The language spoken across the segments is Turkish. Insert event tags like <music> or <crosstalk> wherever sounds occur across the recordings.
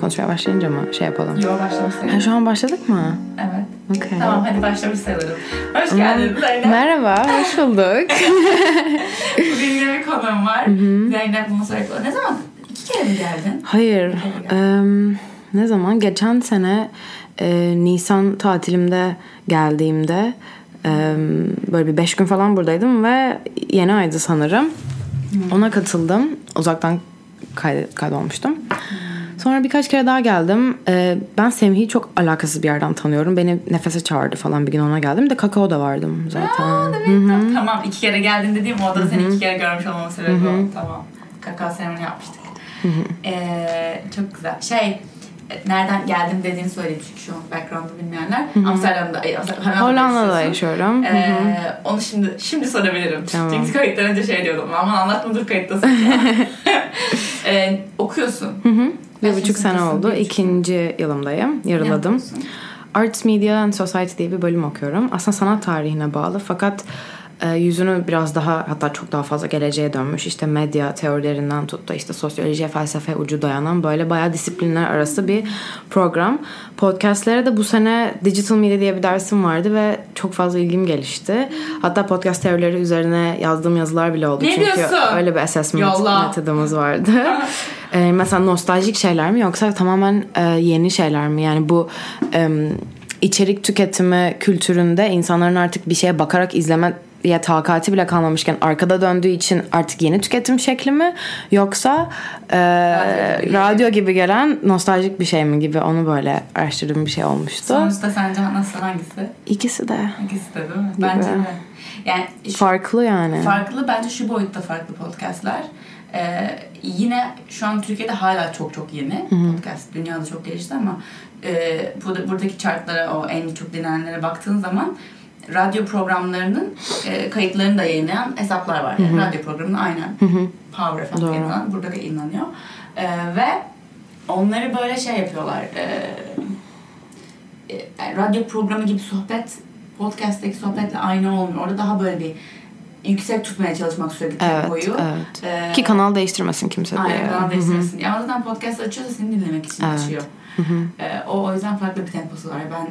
konuşmaya başlayınca mı şey yapalım? Yo başlamış sayılır. Ha, şu an başladık mı? Evet. Okey. Tamam hadi başlamış sayılırım. Hoş geldin Zeynep. Merhaba, hoş bulduk. <laughs> Bugün yine bir konuğum var. Zeynep Musarıklı. Ne zaman? İki kere mi geldin? Hayır, em, ne zaman? Geçen sene e, Nisan tatilimde geldiğimde em, böyle bir beş gün falan buradaydım ve yeni aydı sanırım. Ona katıldım. Uzaktan kay- kaydolmuştum. Sonra birkaç kere daha geldim. Ee, ben Semih'i çok alakasız bir yerden tanıyorum. Beni nefese çağırdı falan bir gün ona geldim. De kakao da vardım zaten. Aa, demek Tamam iki kere geldin dediğim o da seni iki kere görmüş olmamın sebebi o. Tamam. Kakao seremoni yapmıştık. Ee, çok güzel. Şey nereden geldim dediğini söyleyeyim çünkü şu an background'ı bilmeyenler. Amsterdam'da, ay, Hollanda'da, Hollanda'da yaşıyorum. Hı hı. Ee, onu şimdi şimdi sorabilirim. Tamam. Çünkü kayıttan önce şey diyordum. Aman anlatma dur kayıttasın. <laughs> <laughs> ee, okuyorsun. Bir buçuk sene oldu. İkinci yılımdayım. Yarıladım. Arts Media and Society diye bir bölüm okuyorum. Aslında sanat tarihine bağlı fakat e, yüzünü biraz daha hatta çok daha fazla geleceğe dönmüş. İşte medya teorilerinden tut da işte sosyolojiye, felsefe ucu dayanan böyle bayağı disiplinler arası bir program. Podcastlere de bu sene Digital Media diye bir dersim vardı ve çok fazla ilgim gelişti. Hatta podcast teorileri üzerine yazdığım yazılar bile oldu. Ne Çünkü diyorsun? öyle bir assessment Yolla. metodumuz vardı. <laughs> <laughs> Ee, mesela nostaljik şeyler mi yoksa tamamen e, yeni şeyler mi? Yani bu e, içerik tüketimi kültüründe insanların artık bir şeye bakarak izleme ya takati bile kalmamışken arkada döndüğü için artık yeni tüketim şekli mi yoksa e, Radyo gibi. radyo gibi gelen nostaljik bir şey mi gibi onu böyle araştırdığım bir şey olmuştu. Sonuçta sence nasıl hangisi? İkisi de İkisi de değil mi? Bence de. Yani şu- farklı yani. farklı bence şu boyutta farklı podcastler. Ee, yine şu an Türkiye'de hala çok çok yeni podcast. Dünyada çok gelişti ama e, burada, buradaki chartlara o en çok dinlenenlere baktığın zaman radyo programlarının e, kayıtlarını da yayınlayan hesaplar var. Yani radyo programını aynen Power FM Doğru. yayınlanan burada da yayınlanıyor. Ee, ve onları böyle şey yapıyorlar. E, e, radyo programı gibi sohbet podcast'teki sohbetle aynı olmuyor. Orada daha böyle bir yüksek tutmaya çalışmak sürekli Evet, tempoyu. evet. Ee, Ki kanal değiştirmesin kimse diye. Aynen kanal değiştirmesin. Ya o zaten podcast açıyorsa seni dinlemek için Evet. açıyor. Ee, o, o yüzden farklı bir temposu var. Ben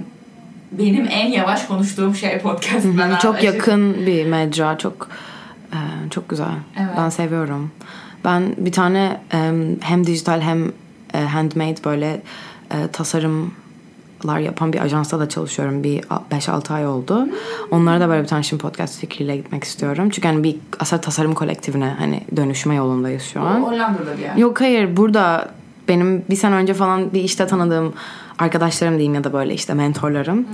benim en yavaş konuştuğum şey podcast. Ben çok hala- yakın bir mecra çok e, çok güzel Evet. ben seviyorum ben bir tane e, hem dijital hem e, handmade böyle e, tasarımlar yapan bir ajansta da çalışıyorum bir 5-6 ay oldu onlara da böyle bir tane şimdi podcast fikriyle gitmek istiyorum çünkü hani bir aslında tasarım kolektifine hani dönüşme yolundayız şu O an Hollanda'da bir yer. Yok hayır burada benim bir sene önce falan bir işte tanıdığım arkadaşlarım diyeyim ya da böyle işte mentorlarım.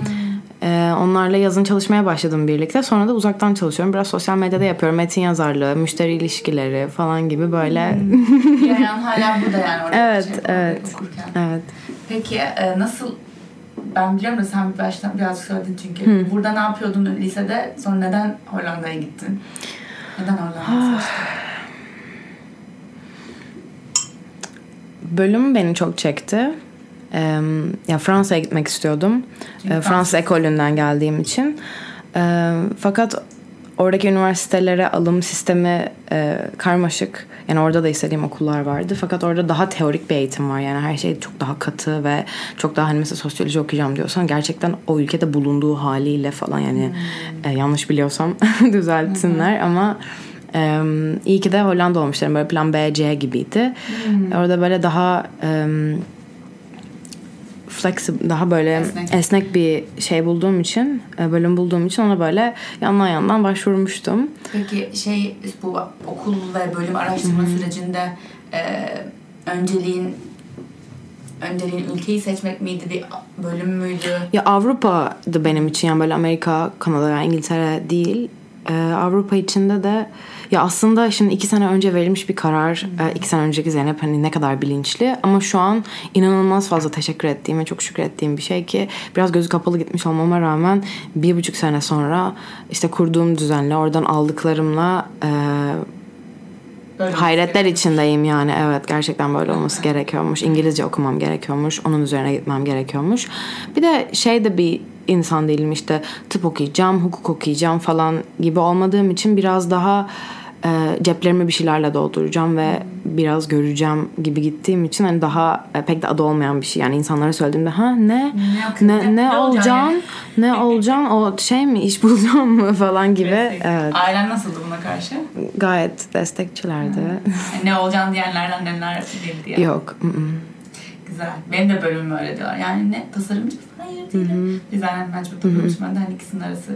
Ee, onlarla yazın çalışmaya başladım birlikte. Sonra da uzaktan çalışıyorum. Biraz sosyal medyada yapıyorum. Metin yazarlığı, müşteri ilişkileri falan gibi böyle. Yani hala burada yani orada <laughs> Evet, şey, evet. okurken. evet. Peki e, nasıl ben biliyorum da sen baştan birazcık söyledin çünkü. Burada ne yapıyordun lisede? Sonra neden Hollanda'ya gittin? Neden Hollanda'ya seçtin? Bölüm beni çok çekti. Ee, ya Fransa'ya gitmek istiyordum. Çünkü Ee, Fransız ekolünden geldiğim için. Ee, fakat oradaki üniversitelere alım sistemi e, karmaşık. Yani orada da istediğim okullar vardı. Fakat orada daha teorik bir eğitim var. Yani her şey çok daha katı ve çok daha hani mesela sosyoloji okuyacağım diyorsan gerçekten o ülkede bulunduğu haliyle falan yani e, yanlış biliyorsam <laughs> düzeltsinler ama e, iyi ki de Hollanda olmuşlarım. Böyle plan B, C gibiydi. Orada böyle daha e, flexible daha böyle Esnek. esnek. bir şey bulduğum için e, bölüm bulduğum için ona böyle yandan yandan başvurmuştum. Peki şey bu okul ve bölüm araştırma sürecinde e, önceliğin önceliğin ülkeyi seçmek miydi bir bölüm müydü? Ya Avrupa'dı benim için yani böyle Amerika, Kanada yani İngiltere değil. E, Avrupa içinde de ya aslında şimdi iki sene önce verilmiş bir karar. E, iki sene önceki Zeynep hani ne kadar bilinçli ama şu an inanılmaz fazla teşekkür ettiğim ve çok şükrettiğim bir şey ki biraz gözü kapalı gitmiş olmama rağmen bir buçuk sene sonra işte kurduğum düzenle oradan aldıklarımla e, Böyle Hayretler içindeyim yani evet gerçekten böyle olması gerekiyormuş. İngilizce okumam gerekiyormuş. Onun üzerine gitmem gerekiyormuş. Bir de şey de bir insan değilim işte tıp okuyacağım, hukuk okuyacağım falan gibi olmadığım için biraz daha e, ceplerimi bir şeylerle dolduracağım ve biraz göreceğim gibi gittiğim için hani daha e, pek de adı olmayan bir şey. Yani insanlara söylediğimde ha ne Ne, ne ne, olacaksın ne olacaksın o şey mi iş <laughs> bulacağım mı falan gibi. Evet. Ailen nasıldı buna karşı? Gayet destekçilerdi. Yani ne olacaksın diyenlerden neler değildi ya. Yok. ı-ı. Güzel. Benim de bölümüm öyle diyorlar. Yani ne tasarımcı Hayır değilim. Design management okuyormuş. Ben de hani ikisinin arası.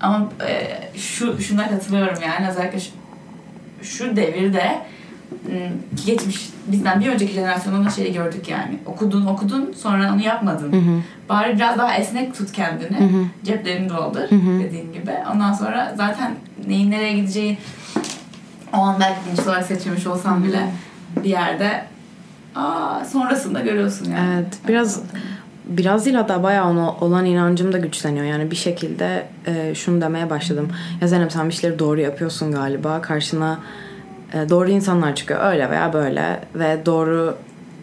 Ama e, şu şuna katılıyorum yani özellikle şu, şu devirde ki geçmiş bizden bir önceki jenerasyonun da şeyi gördük yani. Okudun okudun sonra onu yapmadın. Bari biraz daha esnek tut kendini. Ceplerini doldur dediğin gibi. Ondan sonra zaten neyin nereye gideceği o an belki bilinçli olarak seçmemiş olsam bile bir yerde aa, sonrasında görüyorsun yani. Evet, biraz biraz değil hatta bayağı ona olan inancım da güçleniyor. Yani bir şekilde e, şunu demeye başladım. Ya Zeynep sen bir şeyleri doğru yapıyorsun galiba. Karşına e, doğru insanlar çıkıyor öyle veya böyle ve doğru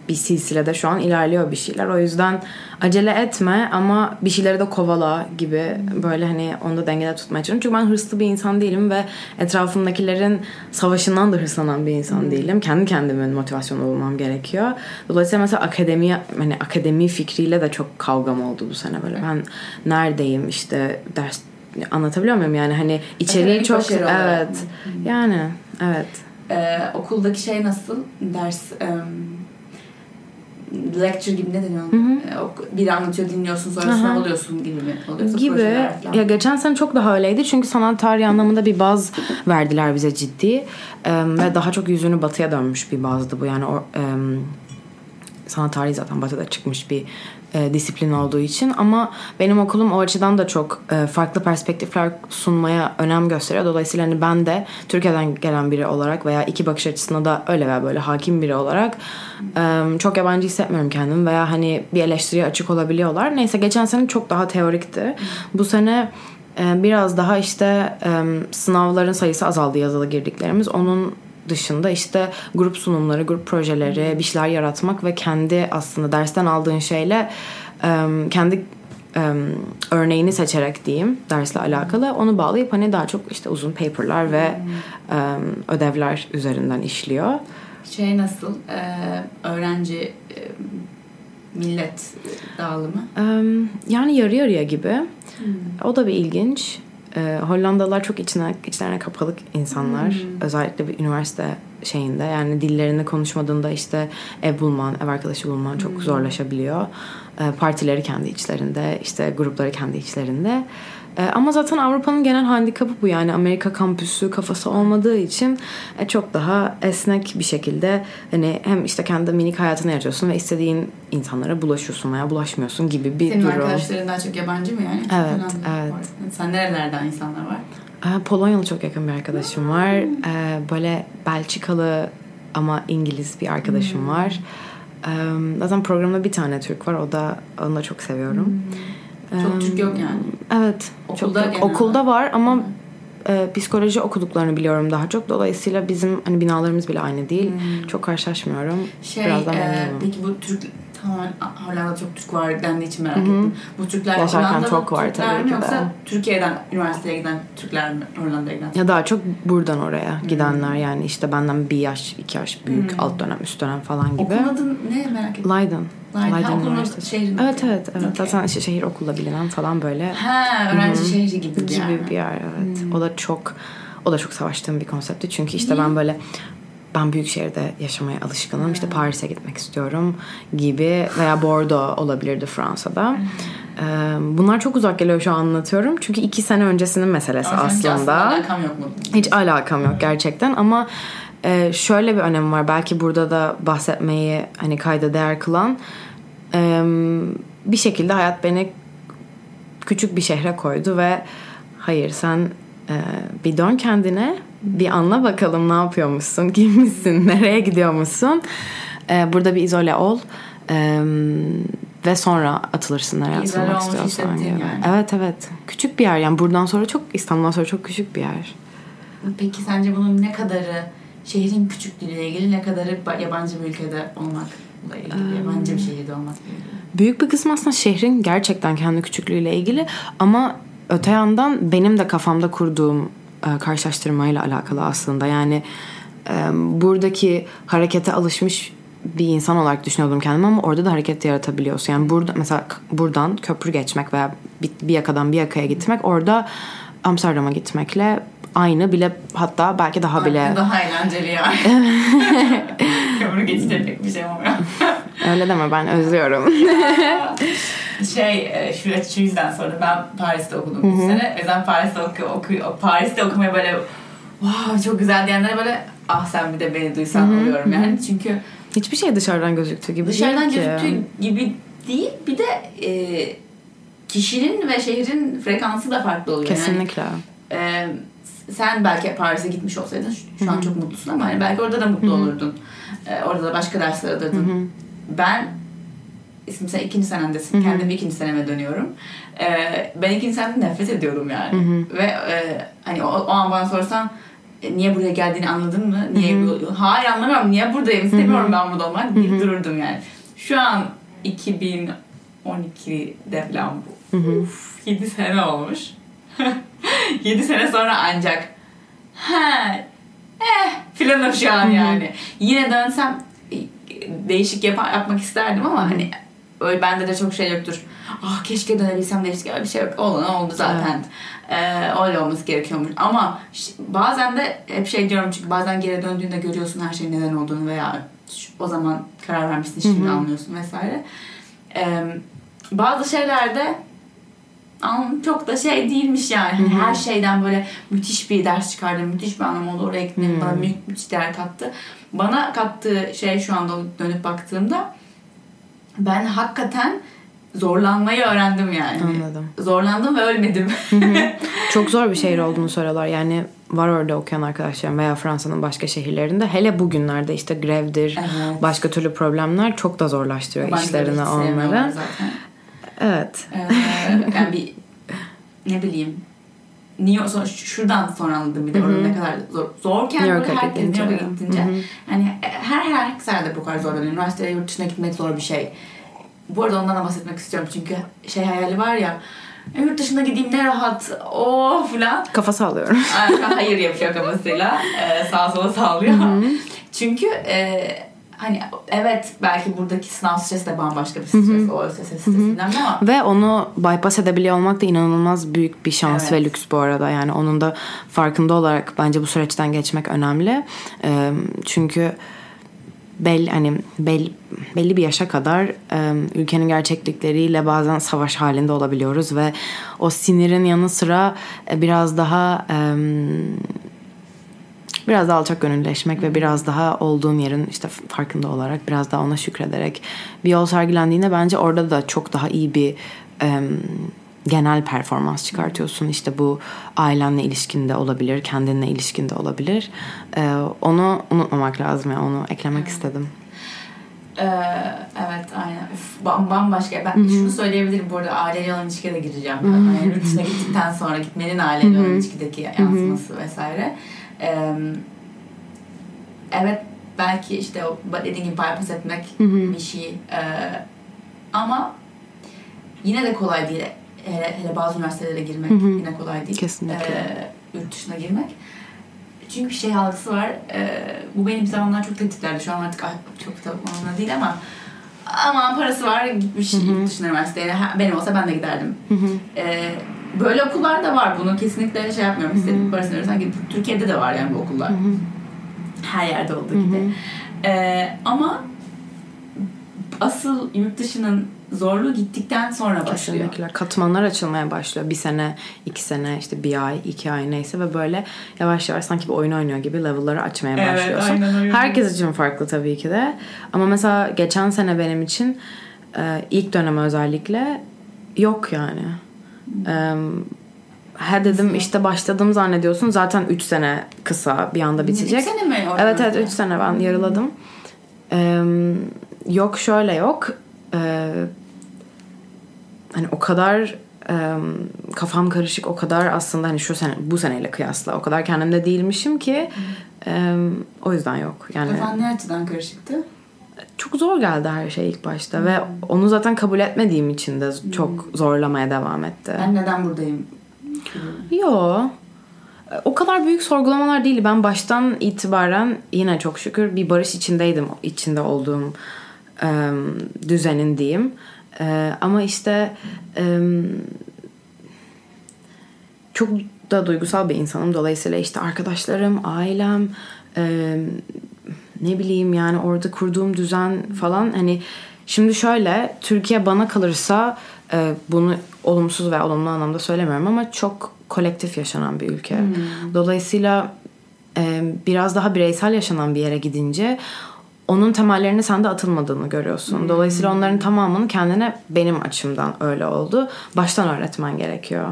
bir silsilede şu an ilerliyor bir şeyler. O yüzden acele etme ama bir şeyleri de kovala gibi böyle hani onu da dengede tutmaya çalışıyorum. Çünkü ben hırslı bir insan değilim ve etrafımdakilerin savaşından da hırslanan bir insan değilim. Kendi kendimin motivasyonu bulmam gerekiyor. Dolayısıyla mesela akademi hani akademi fikriyle de çok kavgam oldu bu sene böyle. Ben neredeyim işte ders anlatabiliyor muyum yani hani içeriği Akademik çok olarak. evet. Yani evet. Ee, okuldaki şey nasıl? Ders em, lecture gibi ne deniyor? Ee, ok- biri anlatıyor dinliyorsun sonra sınav alıyorsun gibi mi oluyorsa gibi. Ya geçen sene çok daha öyleydi çünkü sanat tarihi anlamında bir baz verdiler bize ciddi. Ve daha çok yüzünü batıya dönmüş bir bazdı bu. Yani o em, sanat tarihi zaten batıda çıkmış bir e, disiplin olduğu için ama benim okulum o açıdan da çok e, farklı perspektifler sunmaya önem gösteriyor. Dolayısıyla hani ben de Türkiye'den gelen biri olarak veya iki bakış açısına da öyle veya böyle hakim biri olarak e, çok yabancı hissetmiyorum kendimi veya hani bir eleştiriye açık olabiliyorlar. Neyse geçen sene çok daha teorikti. Bu sene e, biraz daha işte e, sınavların sayısı azaldı yazılı girdiklerimiz. Onun dışında işte grup sunumları, grup projeleri, bir şeyler yaratmak ve kendi aslında dersten aldığın şeyle kendi örneğini seçerek diyeyim dersle alakalı onu bağlayıp hani daha çok işte uzun paperlar ve ödevler üzerinden işliyor. Şey nasıl? Öğrenci millet dağılımı. Yani yarı yarıya gibi. O da bir ilginç. E, Hollandalılar çok içine, içlerine kapalık insanlar. Özellikle bir üniversite şeyinde. Yani dillerini konuşmadığında işte ev bulman, ev arkadaşı bulman çok zorlaşabiliyor. E, partileri kendi içlerinde, işte grupları kendi içlerinde. E, ama zaten Avrupa'nın genel handikapı bu yani Amerika kampüsü kafası olmadığı için e, çok daha esnek bir şekilde hani hem işte kendi minik hayatını yaşıyorsun ve istediğin insanlara bulaşıyorsun veya bulaşmıyorsun gibi bir Senin durum. arkadaşların daha çok yabancı mı yani? Evet, Önemli. evet. Sen nerelerden insanlar var? Ee, Polonyalı çok yakın bir arkadaşım var. Ee, Böyle Belçikalı ama İngiliz bir arkadaşım var. Ee, Zaten programda bir tane Türk var. O da onu da çok seviyorum. Çok Türk yok yani. Evet. çok Okulda genel Okulda var ama e, psikoloji okuduklarını biliyorum daha çok. Dolayısıyla bizim hani binalarımız bile aynı değil. Çok karşılaşmıyorum. Şey, Birazdan e, peki bu Türk tamamen Hollanda'da çok Türk var dendiği için merak ettim. Bu Türkler Yaşarken Hollandalı çok var Türkler tabii mi de. yoksa Türkiye'den üniversiteye giden Türkler mi Hollanda'ya giden? Ya daha çok buradan oraya gidenler yani işte benden bir yaş, iki yaş büyük, alt dönem, üst dönem falan gibi. Okulun adı ne merak ettim. Leiden. Leiden. Leiden Üniversitesi. şehrinde. Evet evet evet. Okey. Zaten işte şehir okulda bilinen falan böyle Ha öğrenci şehri gibi bir gibi yer. bir yer evet. O da çok o da çok savaştığım bir konseptti. Çünkü işte ben böyle ben büyük şehirde yaşamaya alışkınım. İşte Paris'e gitmek istiyorum gibi veya Bordeaux olabilirdi Fransa'da. Bunlar çok uzak geliyor şu an anlatıyorum. Çünkü iki sene öncesinin meselesi Ama hiç aslında. alakam yok mu? Hiç alakam yok gerçekten ama şöyle bir önemi var. Belki burada da bahsetmeyi hani kayda değer kılan bir şekilde hayat beni küçük bir şehre koydu ve hayır sen bir dön kendine bir anla bakalım ne yapıyormuşsun, kimmişsin, <laughs> nereye gidiyormuşsun. E, burada bir izole ol. E, ve sonra atılırsın nereye İzole atılmak istiyorsan gibi. yani. Evet evet. Küçük bir yer yani buradan sonra çok İstanbul'dan sonra çok küçük bir yer. Peki sence bunun ne kadarı şehrin küçüklüğüyle ilgili ne kadarı ba- yabancı bir ülkede olmakla ilgili, yabancı bir şehirde ilgili? Büyük bir kısmı aslında şehrin gerçekten kendi küçüklüğüyle ilgili ama öte yandan benim de kafamda kurduğum e, karşılaştırmayla alakalı aslında. Yani e, buradaki harekete alışmış bir insan olarak düşünüyordum kendimi ama orada da hareket yaratabiliyorsun. Yani burada mesela buradan köprü geçmek veya bir, bir yakadan bir yakaya gitmek orada Amsterdam'a gitmekle aynı bile hatta belki daha bile Daha eğlenceli yani. <laughs> Kömür geçince pek bir şey olmuyor. öyle deme ben özlüyorum. <laughs> <laughs> şey e, şu, şu yüzden sonra ben Paris'te okudum bir sene. O yüzden Paris'te, oku, oku, Paris'te okumaya böyle wow çok güzel diyenlere böyle ah sen bir de beni duysan oluyorum yani. Çünkü Hiçbir şey dışarıdan gözüktüğü gibi dışarıdan değil ki. gözüktüğü gibi değil bir de e, kişinin ve şehrin frekansı da farklı oluyor. Yani, Kesinlikle. e, sen belki Paris'e gitmiş olsaydın şu- şu an çok mutlusun ama hani belki orada da mutlu olurdun. E, orada da başka dersler alırdın. Ben mesela ikinci senemdesin. Kendimi ikinci seneme dönüyorum. E, ben ikinci senemde nefret ediyorum yani. Ve e, hani o, o an bana sorsan e, niye buraya geldiğini anladın mı? Niye bu- Hayır anlamıyorum. Niye buradayım? İstemiyorum ben burada olmak. Deyip dururdum yani. Şu an 2012'de falan bu. Uf, 7 sene olmuş. <laughs> 7 sene sonra ancak ha eh filanım şu an yani. Yine dönsem e, değişik yap- yapmak isterdim ama hani öyle bende de çok şey yoktur. Ah keşke dönebilsem değişik öyle bir şey yok. Olan oldu zaten. Ee, öyle olması gerekiyormuş. Ama bazen de hep şey diyorum çünkü bazen geri döndüğünde görüyorsun her şeyin neden olduğunu veya o zaman karar vermişsin şimdi anlıyorsun vesaire. Ee, bazı şeylerde çok da şey değilmiş yani. Hani Her şeyden böyle müthiş bir ders çıkardım. Müthiş bir anlam oldu. Oraya gitmenin bana büyük müthiş değer kattı. Bana kattığı şey şu anda dönüp baktığımda ben hakikaten zorlanmayı öğrendim yani. Anladım. Zorlandım ve ölmedim. <laughs> Çok zor bir şehir olduğunu söylüyorlar. Yani var orada okuyan arkadaşlarım veya Fransa'nın başka şehirlerinde hele bugünlerde işte grevdir, Evet. başka türlü problemler çok da zorlaştırıyor Yabancıları işlerini onları. Evet. Ee, yani bir ne bileyim New sonra- şuradan sonra anladım bir de orada ne kadar zor. Zorken New York'a herkes New. York'a gittince hani her her serde bu kadar zorlanıyor. Üniversiteye yurt dışına gitmek zor bir şey. Bu arada ondan da bahsetmek istiyorum çünkü şey hayali var ya "E, yurt dışına gideyim ne rahat o falan. Kafa sallıyorum. Ay, Hayır yapıyor kafasıyla. Ee, sağa sola sallıyor. Çünkü e, hani evet belki buradaki sınav stresi de bambaşka bir stres. O ÖSS stresinden ama Ve onu bypass edebiliyor olmak da inanılmaz büyük bir şans Evet. ve lüks bu arada. Yani onun da farkında olarak bence bu süreçten geçmek önemli. Ee, çünkü belli hani bel, belli bir yaşa kadar e, ülkenin gerçeklikleriyle bazen savaş halinde olabiliyoruz ve o sinirin yanı sıra e, biraz daha e, biraz daha alçak gönülleşmek ve biraz daha olduğun yerin işte farkında olarak biraz daha ona şükrederek bir yol sergilendiğinde bence orada da çok daha iyi bir e, genel performans çıkartıyorsun. İşte bu ailenle ilişkinde olabilir, kendinle ilişkinde olabilir. E, onu unutmamak lazım ya onu eklemek istedim. Ee, evet aynen. Bam- bambaşka. Ben şunu söyleyebilirim bu arada aileyle olan ilişkiye de gireceğim. Yani yurt dışına gittikten sonra gitmenin aileyle olan ilişkideki yansıması vesaire. Ee, evet belki işte o dediğim gibi bypass etmek bir şey. Ee, ama yine de kolay değil. Hele, hele bazı üniversitelere girmek yine kolay değil. Kesinlikle. Ee, yurt dışına girmek. Çünkü bir şey algısı var. Ee, bu benim zamanlar çok tetiklerdi. Şu an artık çok da onunla değil ama ama parası var gitmiş yurt dışına üniversiteye. Benim olsa ben de giderdim. Ee, böyle okullar da var. Bunu kesinlikle şey yapmıyorum. İstediğin parasını verirsen git. Türkiye'de de var yani bu okullar. Her yerde olduğu gibi. Ee, ama asıl yurt dışının zorluğu gittikten sonra başlıyor. Kesinlikle. Katmanlar açılmaya başlıyor. Bir sene, iki sene, işte bir ay, iki ay neyse ve böyle yavaş yavaş sanki bir oyun oynuyor gibi level'ları açmaya Evet, başlıyorsun. aynen öyle. Herkes için farklı tabii ki de. Ama mesela geçen sene benim için e, ilk dönem özellikle yok yani. E, he dedim işte başladım zannediyorsun. Zaten 3 sene kısa bir anda bitecek. Üç sene mi orada? Evet evet 3 sene ben yarıladım. E, yok şöyle yok. E, hani o kadar e, kafam karışık o kadar aslında hani şu sene bu seneyle kıyasla o kadar kendimde değilmişim ki e, o yüzden yok. Yani Kafan ne açıdan karışıktı? Çok zor geldi her şey ilk başta ve onu zaten kabul etmediğim için de çok zorlamaya devam etti. Ben neden buradayım? Yo. o kadar büyük sorgulamalar değil. Ben baştan itibaren yine çok şükür bir barış içindeydim. içinde olduğum e, düzenin diyeyim. E, ama işte e, çok da duygusal bir insanım. Dolayısıyla işte arkadaşlarım, ailem, ne bileyim yani orada kurduğum düzen falan hani şimdi şöyle Türkiye bana kalırsa e, bunu olumsuz ve olumlu anlamda söylemiyorum ama çok kolektif yaşanan bir ülke. Hmm. Dolayısıyla e, biraz daha bireysel yaşanan bir yere gidince onun temellerini sende atılmadığını görüyorsun. Hmm. Dolayısıyla onların tamamını kendine benim açımdan öyle oldu. Baştan öğretmen gerekiyor.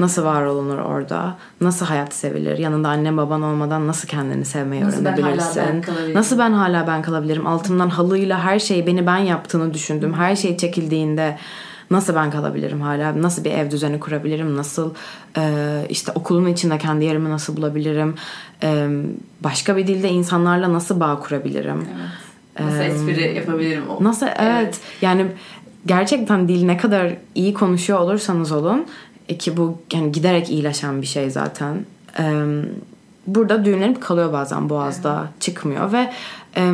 Nasıl var olunur orada? Nasıl hayat sevilir? Yanında anne baban olmadan nasıl kendini sevmeyi nasıl öğrenebilirsin? Ben nasıl ben hala ben kalabilirim? Altımdan halıyla her şeyi beni ben yaptığını düşündüm. Her şey çekildiğinde nasıl ben kalabilirim hala? Nasıl bir ev düzeni kurabilirim? Nasıl e, işte okulun içinde kendi yerimi nasıl bulabilirim? E, başka bir dilde insanlarla nasıl bağ kurabilirim? Evet. Nasıl e, espri yapabilirim? Nasıl evet. evet. Yani gerçekten dil ne kadar iyi konuşuyor olursanız olun e, ki bu yani giderek iyileşen bir şey zaten. E, burada düğümlenip kalıyor bazen boğazda evet. çıkmıyor ve e,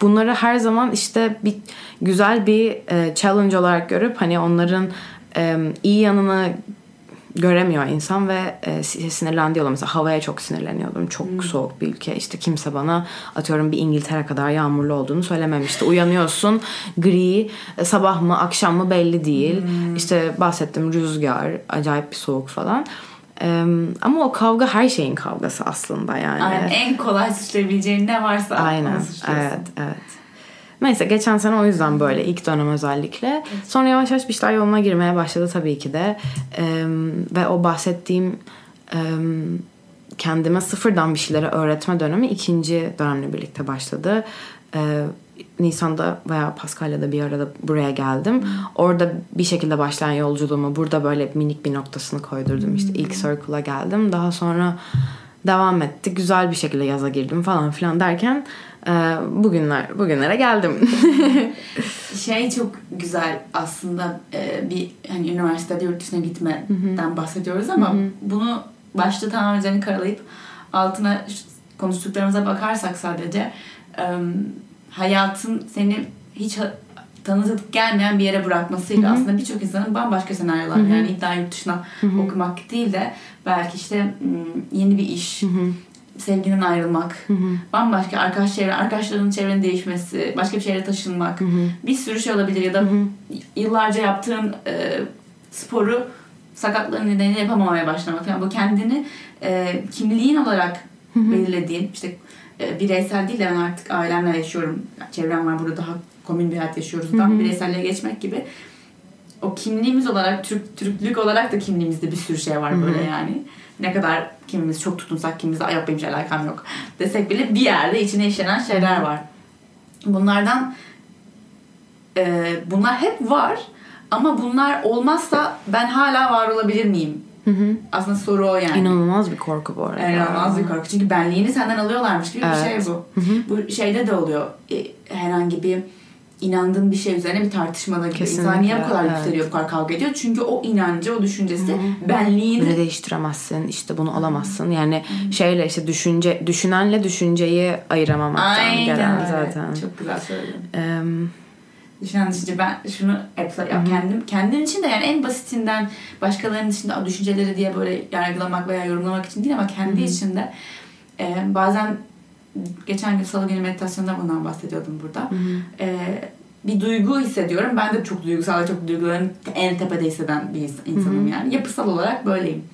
bunları her zaman işte bir güzel bir e, challenge olarak görüp hani onların e, iyi yanını göremiyor insan ve e, sinirlendiği oluyor. Mesela havaya çok sinirleniyordum. Çok hmm. soğuk bir ülke. İşte kimse bana atıyorum bir İngiltere kadar yağmurlu olduğunu söylememişti. Uyanıyorsun gri e, sabah mı akşam mı belli değil. Hmm. İşte bahsettim rüzgar acayip bir soğuk falan. Ee, ama o kavga her şeyin kavgası aslında yani. Aynen, en kolay suçlayabileceğin ne varsa Aynen. Evet, evet. Neyse geçen sene o yüzden böyle ilk dönem özellikle. Sonra yavaş yavaş bir şeyler yoluna girmeye başladı tabii ki de. Ee, ve o bahsettiğim e, kendime sıfırdan bir şeyleri öğretme dönemi ikinci dönemle birlikte başladı. Ee, Nisan'da veya Paskalya'da bir arada buraya geldim. Orada bir şekilde başlayan yolculuğumu burada böyle minik bir noktasını koydurdum. İşte ilk circle'a geldim. Daha sonra devam etti. Güzel bir şekilde yaza girdim falan filan derken e, bugünler bugünlere geldim. <laughs> şey çok güzel aslında e, bir hani üniversitede yurt dışına gitmeden bahsediyoruz ama bunu başta tamamen üzerine karalayıp altına konuştuklarımıza bakarsak sadece hayatın seni hiç tanıdık gelmeyen bir yere bırakmasıyla Hı-hı. aslında birçok insanın bambaşka senaryolar Hı-hı. yani iddia yurt dışına Hı-hı. okumak değil de belki işte yeni bir iş, Hı-hı. Sevginin ayrılmak, Hı-hı. bambaşka arkadaş çevre, arkadaşlarının çevrenin değişmesi, başka bir şehre taşınmak, Hı-hı. bir sürü şey olabilir ya da Hı-hı. yıllarca yaptığın e, sporu sakatlığı nedeniyle yapamamaya başlamak. Yani bu kendini e, kimliğin olarak Hı-hı. belirlediğin işte e, bireysel değil de ben artık ailemle yaşıyorum. Çevrem var burada daha komün bir hayat yaşıyoruz. Daha bireyselliğe geçmek gibi. O kimliğimiz olarak, Türk, Türklük olarak da kimliğimizde bir sürü şey var böyle yani. Ne kadar kimimiz çok tutunsak kimimizde ay yok benim hiç alakam yok desek bile bir yerde içine işlenen şeyler var. Bunlardan e, bunlar hep var ama bunlar olmazsa ben hala var olabilir miyim? Hı hı. Aslında soru o yani. İnanılmaz bir korku bu arada. İnanılmaz bir korku. Çünkü benliğini senden alıyorlarmış gibi evet. bir şey bu. Hı hı. Bu şeyde de oluyor. E, herhangi bir inandığın bir şey üzerine bir tartışmada gibi. İnsan niye bu kadar evet. yükseliyor, bu kadar kavga ediyor? Çünkü o inancı, o düşüncesi Hı-hı. benliğini... Bunu değiştiremezsin, işte bunu alamazsın. Yani Hı-hı. şeyle işte düşünce, düşünenle düşünceyi ayıramamaktan Aynen gelen zaten. Çok güzel söyledin. Um, düşünen düşünce ben şunu hep ya kendim kendim için de yani en basitinden başkalarının içinde düşünceleri diye böyle yargılamak veya yorumlamak için değil ama kendi Hı-hı. içinde e, bazen geçen gün salı günü meditasyonda bundan bahsediyordum burada. Hı hı. Ee, bir duygu hissediyorum. Ben de çok duygusal ve çok duyguların en tepede hisseden bir insanım hı hı. yani. Yapısal olarak böyleyim.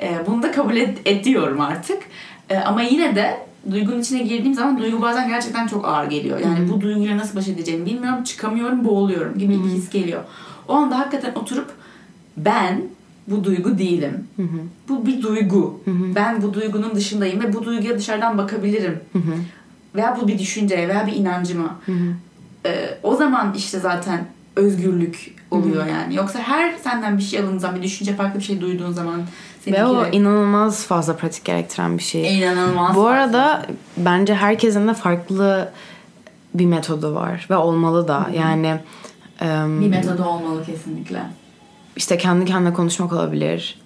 Ee, bunu da kabul et, ediyorum artık. Ee, ama yine de duygunun içine girdiğim zaman duygu bazen gerçekten çok ağır geliyor. Yani hı hı. bu duyguyla nasıl baş edeceğimi bilmiyorum. Çıkamıyorum, boğuluyorum gibi hı hı. bir his geliyor. O anda hakikaten oturup ben bu duygu değilim. Hı hı. Bu bir duygu. Hı hı. Ben bu duygunun dışındayım ve bu duyguya dışarıdan bakabilirim. Hı hı. Veya bu bir düşünce veya bir inancıma. Hı hı. Ee, o zaman işte zaten özgürlük oluyor hı hı. yani. Yoksa her senden bir şey alındığın zaman, bir düşünce farklı bir şey duyduğun zaman ve o inanılmaz fazla pratik gerektiren bir şey. İnanılmaz. Bu fazla. arada bence herkesin de farklı bir metodu var ve olmalı da. Hı-hı. Yani um, bir metodu olmalı kesinlikle işte kendi kendine konuşmak olabilir.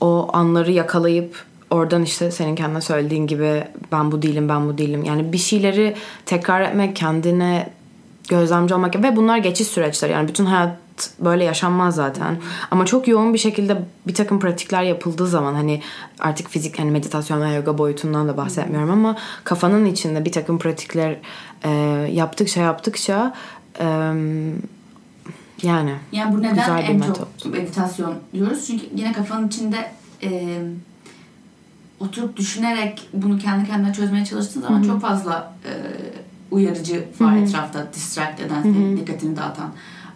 o anları yakalayıp oradan işte senin kendine söylediğin gibi ben bu değilim ben bu değilim. Yani bir şeyleri tekrar etmek kendine gözlemci olmak ve bunlar geçiş süreçler. Yani bütün hayat böyle yaşanmaz zaten. Ama çok yoğun bir şekilde bir takım pratikler yapıldığı zaman hani artık fizik hani meditasyon ve yoga boyutundan da bahsetmiyorum ama kafanın içinde bir takım pratikler e, yaptıkça yaptıkça e, yani Yani bu neden en metot. çok meditasyon diyoruz? Çünkü yine kafanın içinde e, oturup düşünerek bunu kendi kendine çözmeye çalıştığın zaman çok fazla e, uyarıcı var etrafta. Distract eden, senin dikkatini dağıtan.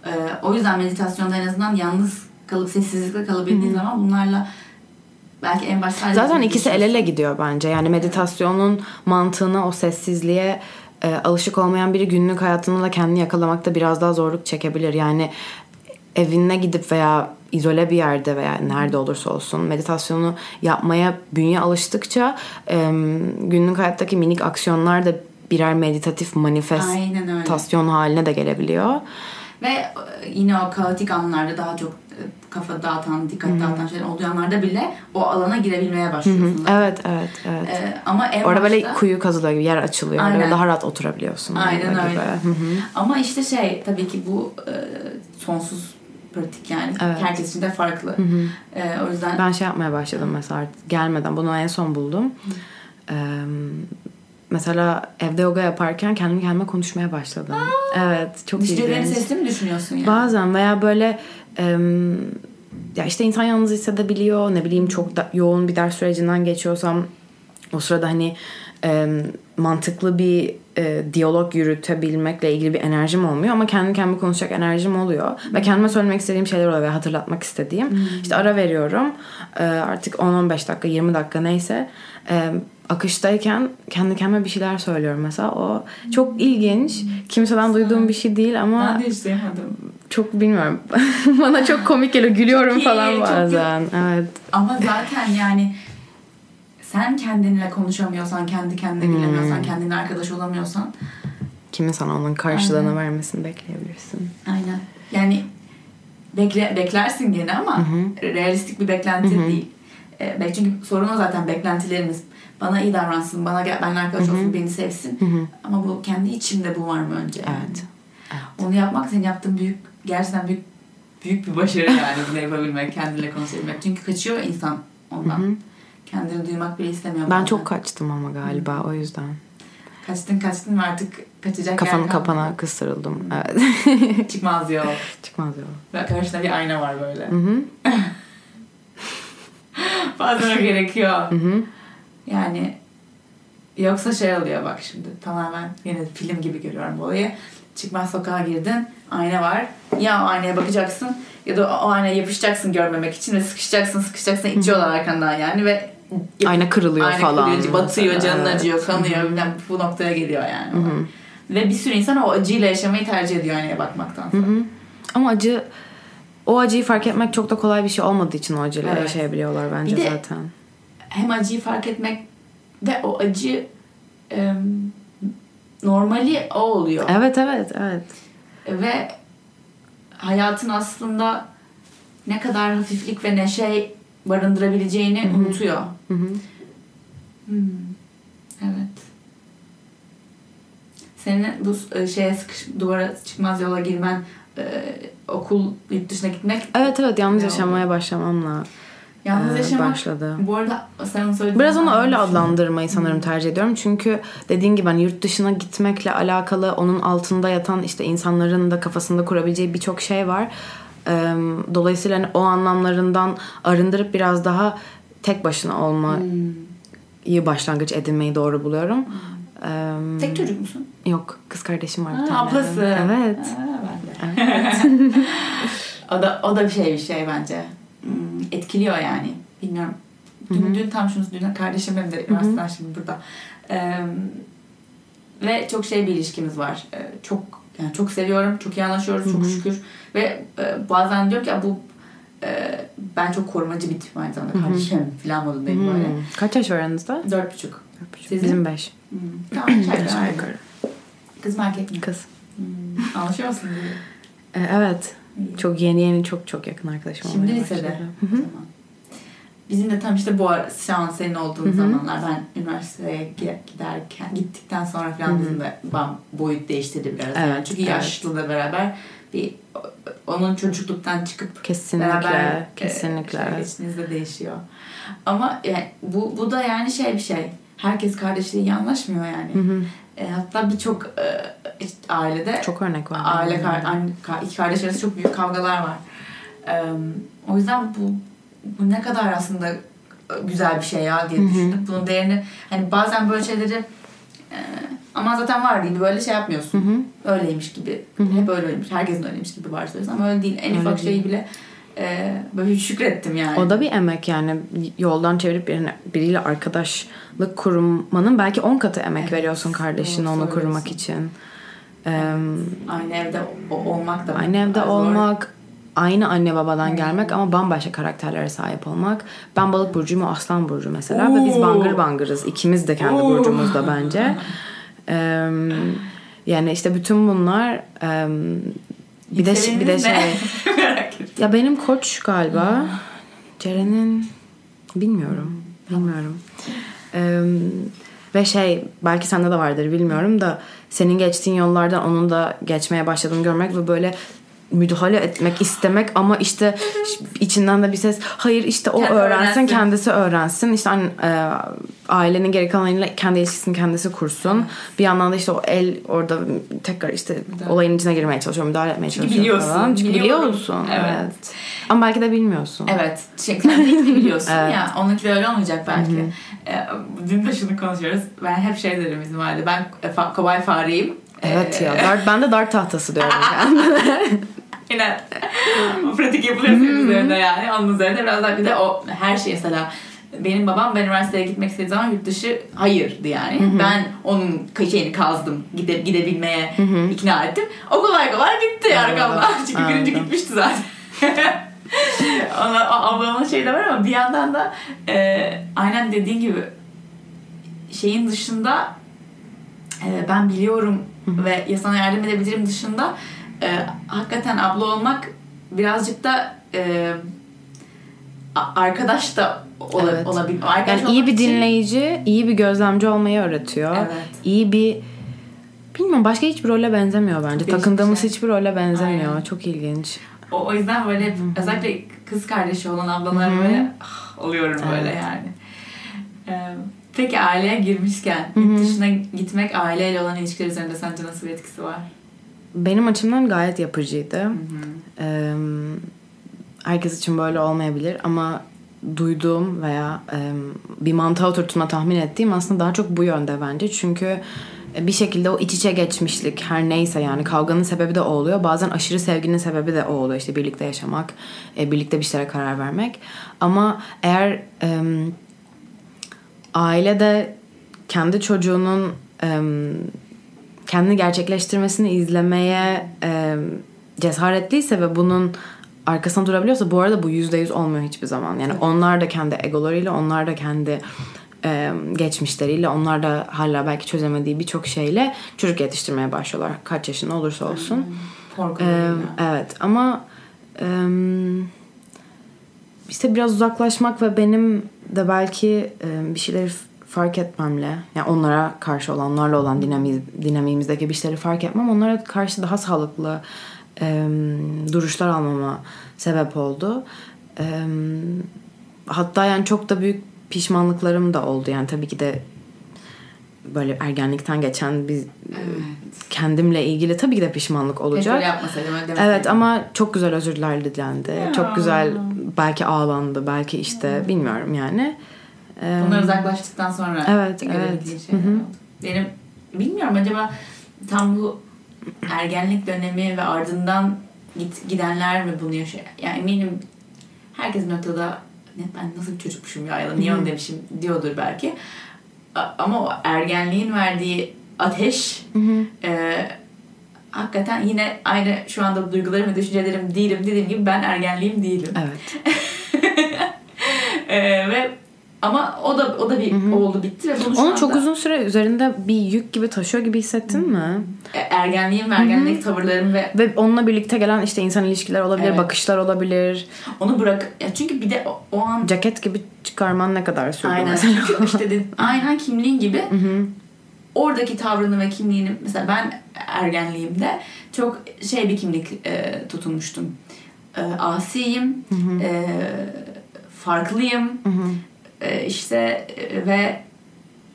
E, o yüzden meditasyonda en azından yalnız kalıp sessizlikle kalabildiğin zaman bunlarla belki en başta Zaten ikisi el ele gidiyor bence. Yani meditasyonun mantığına, o sessizliğe e, alışık olmayan biri günlük hayatında da kendini yakalamakta biraz daha zorluk çekebilir. Yani evine gidip veya izole bir yerde veya nerede olursa olsun meditasyonu yapmaya bünye alıştıkça e, günlük hayattaki minik aksiyonlar da birer meditatif manifestasyon haline de gelebiliyor. Ve e, yine o kaotik anlarda daha çok kafa dağıtan, dikkat dağıtan şeyler olduğu anlarda bile o alana girebilmeye başlıyorsun. zaten. Evet, evet, evet. E, ama en Orada böyle başta- kuyu kazılıyor gibi yer açılıyor. Aynen. Böyle daha rahat oturabiliyorsun. Aynen öyle. gibi. Ama işte şey tabii ki bu e, sonsuz pratik yani. Evet. Herkes için de farklı. E, o yüzden Ben şey yapmaya başladım mesela gelmeden bunu en son buldum. Ee, mesela evde yoga yaparken kendimi kendime konuşmaya başladım. Evet çok düşüncelerini ilginç. sesli mi düşünüyorsun yani? Bazen veya böyle ya işte insan yalnız hissedebiliyor. Ne bileyim çok da yoğun bir ders sürecinden geçiyorsam o sırada hani em, mantıklı bir e, diyalog yürütebilmekle ilgili bir enerjim olmuyor ama kendi kendime konuşacak enerjim oluyor ve kendime söylemek istediğim şeyler oluyor ve hatırlatmak istediğim. İşte ara veriyorum. E, artık 10-15 dakika, 20 dakika neyse. E, akıştayken kendi kendime bir şeyler söylüyorum mesela. O çok ilginç. Kimseden duyduğum bir şey değil ama Ben de hiç duymadım. Çok bilmiyorum. <laughs> Bana çok komik geliyor. Gülüyorum Çok iyi, falan çok bazen. Evet. Ama zaten yani sen kendinle konuşamıyorsan, kendi kendine Hmm. bilemiyorsan, kendine arkadaş olamıyorsan Kimin sana onun karşılığını Aynen. vermesini bekleyebilirsin. aynen. Yani bekle, beklersin gene ama realistik bir beklenti değil. E, çünkü sorun o zaten beklentilerimiz. Bana iyi davransın, bana gel, benimle arkadaş olsun, beni sevsin. Ama bu kendi içimde bu var mı önce? yani? Evet. Onu yapmak senin yaptığın büyük, gerçekten büyük büyük bir başarı yani bunu yapabilmek, kendinle konuşabilmek. Çünkü kaçıyor insan ondan. Kendini duymak bile istemiyor. Ben bazen. çok kaçtım ama galiba o yüzden. Kaçtın kaçtın ve artık kaçacak Kafanın yer kalmadı. kapana kıstırıldım. Evet. <laughs> Çıkmaz yol. Çıkmaz yol. Ve karşında bir ayna var böyle. Hı hı. <laughs> Bazen o gerekiyor. Hı hı. Yani yoksa şey oluyor bak şimdi tamamen yine film gibi görüyorum bu olayı. Çıkmaz sokağa girdin, ayna var. Ya aynaya bakacaksın ya da o aynaya yapışacaksın görmemek için ve sıkışacaksın sıkışacaksın itiyorlar arkandan yani ve Ayna kırılıyor ayna falan. kırıyor, batıyor, mesela. canın Evet. acıyor, kanıyor. bilmem bu noktaya geliyor yani. Ve bir sürü insan o acıyla yaşamayı tercih ediyor aynaya bakmaktan. Hı hı. Ama acı o acıyı fark etmek çok da kolay bir şey olmadığı için o acıyla Evet. yaşayabiliyorlar bence Bir de- zaten. hem acıyı fark etmek ve o acı e, normali o oluyor. Evet evet evet. Ve hayatın aslında ne kadar hafiflik ve neşe barındırabileceğini unutuyor. Hı hı. Hmm. Evet. Senin bu e, şeye sıkış, duvara çıkmaz yola girmen, e, okul yurt dışına gitmek Evet evet yalnız yaşamaya başlamamla yalnız e, yaşamak. başladı. Bu arada sen söylediğin Biraz onu öyle adlandırmayı sanırım tercih ediyorum. Çünkü dediğin gibi hani yurt dışına gitmekle alakalı onun altında yatan işte insanların da kafasında kurabileceği birçok şey var. Ee, Dolayısıyla hani o anlamlarından arındırıp biraz daha tek başına olmayı başlangıç edinmeyi doğru buluyorum. Ee, Tek çocuk musun? Yok kız kardeşim var bir Ha, tane. ablası. Evet. Ha, ben de. <laughs> o da o da bir şey bir şey bence. Hmm, etkiliyor yani. Bilmiyorum. Dün, dün tam şunu dün kardeşim benim de üniversiteden şimdi burada. Ee, ve çok şey bir ilişkimiz var. Ee, çok yani çok seviyorum. Çok iyi anlaşıyoruz çok şükür. Ve e, bazen diyor ki "Ya bu e, ben çok korumacı bir tipim aynı zamanda kardeşim falan modundayım böyle. Hmm. Kaç yaş var aranızda? Dört buçuk. Sizin? Bizim beş. Hmm. Tamam, <clears throat> aşağı yukarı. Kız mı erkek mi? Kız. Hmm. Anlaşıyor musun? Ee, evet. Çok yeni yeni çok çok yakın arkadaşım Şimdi olmaya lisede. zaman. bizim de tam işte bu ara, şu an senin olduğun zamanlar ben üniversiteye giderken gittikten sonra falan bizim de bam, boyut değiştirdi biraz. Evet, yani. Çünkü evet. yaşlılıkla beraber bir onun çocukluktan çıkıp Kesinlikle, beraber kesinlikle, e, geçtiğinizde değişiyor. Ama yani bu bu da yani şey bir şey. Herkes kardeşliği anlaşmıyor yani. E, hatta birçok e, işte ailede Çok örnek var. aile kar, anne, iki kardeş arasında çok büyük kavgalar var. E, o yüzden bu bu ne kadar aslında güzel bir şey ya diye düşündüm. Bunun değerini hani bazen böyle şeyleri e, ama zaten var gibi böyle şey yapmıyorsun. Öyleymiş gibi. Hep öyle öyleymiş. Herkesin öyleymiş gibi varsayıyorsun ama öyle değil. En Öyle ufak değil. şeyi bile e, böyle şükrettim yani. O da bir emek yani yoldan çevirip birine, biriyle arkadaşlık kurmanın belki 10 katı emek Evet, veriyorsun kardeşine doğru onu söylüyorsun. için. Ee, aynı evde olmak da aynı evde zor. olmak, aynı anne babadan gelmek ama bambaşka karakterlere sahip olmak. Ben balık burcuyum o aslan burcu mesela ve biz Oo. bangır bangırız. İkimiz de kendi Oo. burcumuzda bence. <laughs> Ee, yani işte bütün bunlar e, bir de bir de şey. <laughs> ya benim koç galiba. Ceren'in bilmiyorum. Bilmiyorum. Ee, ve şey belki sende de vardır bilmiyorum da senin geçtiğin yollardan onun da geçmeye başladığını görmek ve böyle müdahale etmek istemek ama işte içinden de bir ses hayır işte o Kendi öğrensin öğrensin. kendisi öğrensin işte e, ailenin geri kalanıyla kendi ilişkisini kendisi kursun bir yandan da işte o el orada tekrar işte olayın içine girmeye çalışıyor müdahale etmeye Çünkü çalışıyor biliyorsun, falan. çünkü biliyorum. biliyorsun Evet. evet. ama belki de bilmiyorsun Evet. İlk biliyorsun <laughs> Evet. ya. Onunki de öyle olmayacak belki. Ee, dün de şunu konuşuyoruz. Ben hep şey derim bizim ailede. Ben kobay fareyim. Evet Ee, ya dart, ben de dart tahtası diyorum <laughs> kendime. Yine o <laughs> pratik yapılıyor senin üzerinde yani. Onun üzerinde biraz daha bir de o her şey mesela benim babam ben üniversiteye gitmek istediği zaman yurt dışı hayırdı yani. Ben onun şeyini kazdım. Gide, gidebilmeye ikna ettim. O kolay kolay gitti arkamdan. <laughs> Çünkü birinci anladım. gitmişti zaten. Ona, ablamın şey de var ama bir yandan da e, aynen dediğin gibi şeyin dışında e, ben biliyorum ve ya sana yardım edebilirim dışında e, hakikaten abla olmak birazcık da e, arkadaş da ola, Evet. olabilir. Arkadaş Yani iyi bir için- dinleyici, iyi bir gözlemci olmayı öğretiyor. Evet. İyi bir bilmiyorum başka hiçbir role benzemiyor bence. Değişik Takındığımız şey. hiçbir role benzemiyor. Aynen. Çok ilginç. O, o yüzden böyle hep, özellikle kız kardeşi olan ablalar böyle ah, oluyorum böyle Evet. yani. Ee, peki aileye girmişken yurt dışına gitmek aileyle olan ilişkiler üzerinde sence nasıl bir etkisi var? Benim açımdan gayet yapıcıydı. Ee, herkes için böyle olmayabilir ama duyduğum veya e, bir mantığa oturttuğuma tahmin ettiğim aslında daha çok bu yönde bence. Çünkü bir şekilde o iç içe geçmişlik her neyse yani kavganın sebebi de o oluyor. Bazen aşırı sevginin sebebi de o oluyor. İşte birlikte yaşamak, e, birlikte bir şeylere karar vermek. Ama eğer e, ailede kendi çocuğunun e, kendini gerçekleştirmesini izlemeye e, cesaretliyse ve bunun arkasında durabiliyorsa bu arada bu yüzde yüz olmuyor hiçbir zaman. Yani onlar da kendi egolarıyla, onlar da kendi e, geçmişleriyle, onlar da hala belki çözemediği birçok şeyle çocuk yetiştirmeye başlıyorlar. Kaç yaşında olursa olsun. E, Korkularıyla. evet ama e, işte biraz uzaklaşmak ve benim de belki e, bir şeyleri fark etmemle yani onlara karşı olan, onlarla olan dinamiz, dinamiğimizdeki bir şeyleri fark etmem onlara karşı daha sağlıklı e, duruşlar almama sebep oldu. E, hatta yani çok da büyük pişmanlıklarım da oldu yani tabii ki de böyle ergenlikten geçen bir kendimle ilgili tabii ki de pişmanlık olacak. yapmasaydım. Evet ama çok güzel özürler dilendi. Ya. Çok güzel belki ağlandı belki işte bilmiyorum yani. Bunlar uzaklaştıktan sonra Evet, evet. oldu. Benim bilmiyorum acaba tam bu ergenlik dönemi ve ardından git, gidenler mi bunu yaşıyor? Yani eminim herkes bir noktada ben nasıl bir çocukmuşum ya ya da niye onu demişim diyordur belki. Ama o ergenliğin verdiği ateş e, hakikaten yine aynı şu anda duygularım ve düşüncelerim değilim dediğim gibi ben ergenliğim değilim. Evet. Ee, <laughs> ve ama o da o da bir oldu bitti ve bunu Onu anda çok uzun süre üzerinde bir yük gibi taşıyor gibi hissettin mi? e, ergenliğim ergenlik tavırlarım ve Ve onunla birlikte gelen işte insan ilişkiler olabilir, Evet. bakışlar olabilir. onu bırak ya çünkü bir de o, o an Ceket gibi çıkarman ne kadar sürdü aynen mesela? çünkü <laughs> işte de, aynen kimliğin gibi oradaki tavrını ve kimliğini mesela ben ergenliğimde çok şey bir kimlik e, tutunmuştum. E, asiyim, e, farklıyım, e, işte e, ve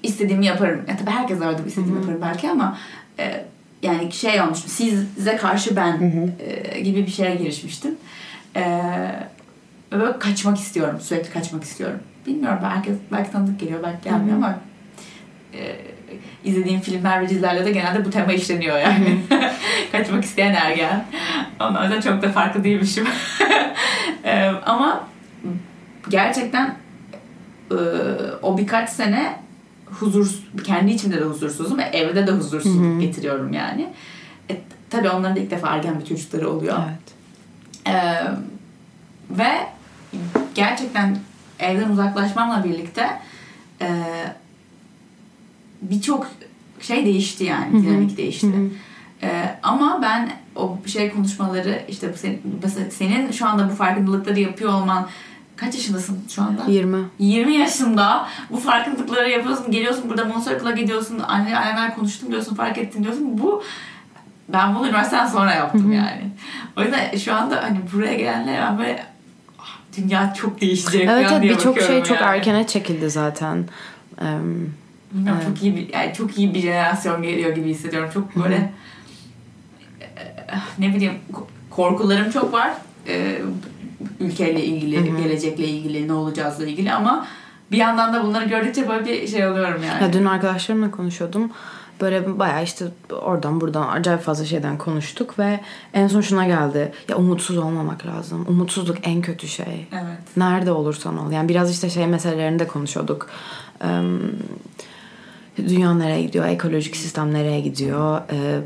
istediğimi yaparım. Ya tabii herkes bu istediğimi yaparım belki ama e, yani şey olmuştum. Size karşı ben e, gibi bir şeye girişmiştim. E, ve böyle kaçmak istiyorum. Sürekli kaçmak istiyorum. Bilmiyorum belki, belki tanıdık geliyor belki gelmiyor ama e, izlediğim filmler ve dizilerle de genelde bu tema işleniyor yani. <laughs> kaçmak isteyen ergen. Ondan da çok da farklı değilmişim. <laughs> E, ama gerçekten e, o birkaç sene huzur kendi içimde de huzursuzum ve evde de huzursuzluk getiriyorum yani. E, tabii onların da ilk defa ergen bir çocukları oluyor. Evet. Ee, ve gerçekten evden uzaklaşmamla birlikte e, birçok şey değişti yani dinamik değişti. Ee, ama ben o şey konuşmaları işte senin, senin şu anda bu farkındalıkları yapıyor olman kaç yaşındasın şu anda? 20. 20 yaşında bu farkındalıkları yapıyorsun. Geliyorsun burada Monstercle'a gidiyorsun. Anne anneler konuştum diyorsun. Fark ettin diyorsun. Bu ben bunu üniversiteden sonra yaptım yani. O yüzden şu anda hani buraya gelenler ben böyle "Ah, dünya çok değişecek Evet evet birçok şey bakıyorum çok yani. erkene çekildi zaten. Eee, Bilmiyorum, çok iyi bir yani çok iyi bir jenerasyon geliyor gibi hissediyorum. Çok böyle eh, ne bileyim ko- korkularım çok var. Ee, ülkeyle ilgili, gelecekle ilgili, ne olacağızla ilgili ama bir yandan da bunları gördükçe böyle bir şey oluyorum yani. Ya dün arkadaşlarımla konuşuyordum. Böyle bayağı işte oradan buradan acayip fazla şeyden konuştuk ve en son şuna geldi. Ya umutsuz olmamak lazım. Umutsuzluk en kötü şey. Evet. Nerede olursan ol. Yani biraz işte şey meselelerini de konuşuyorduk. Dünya nereye gidiyor? Ekolojik sistem nereye gidiyor? Eee,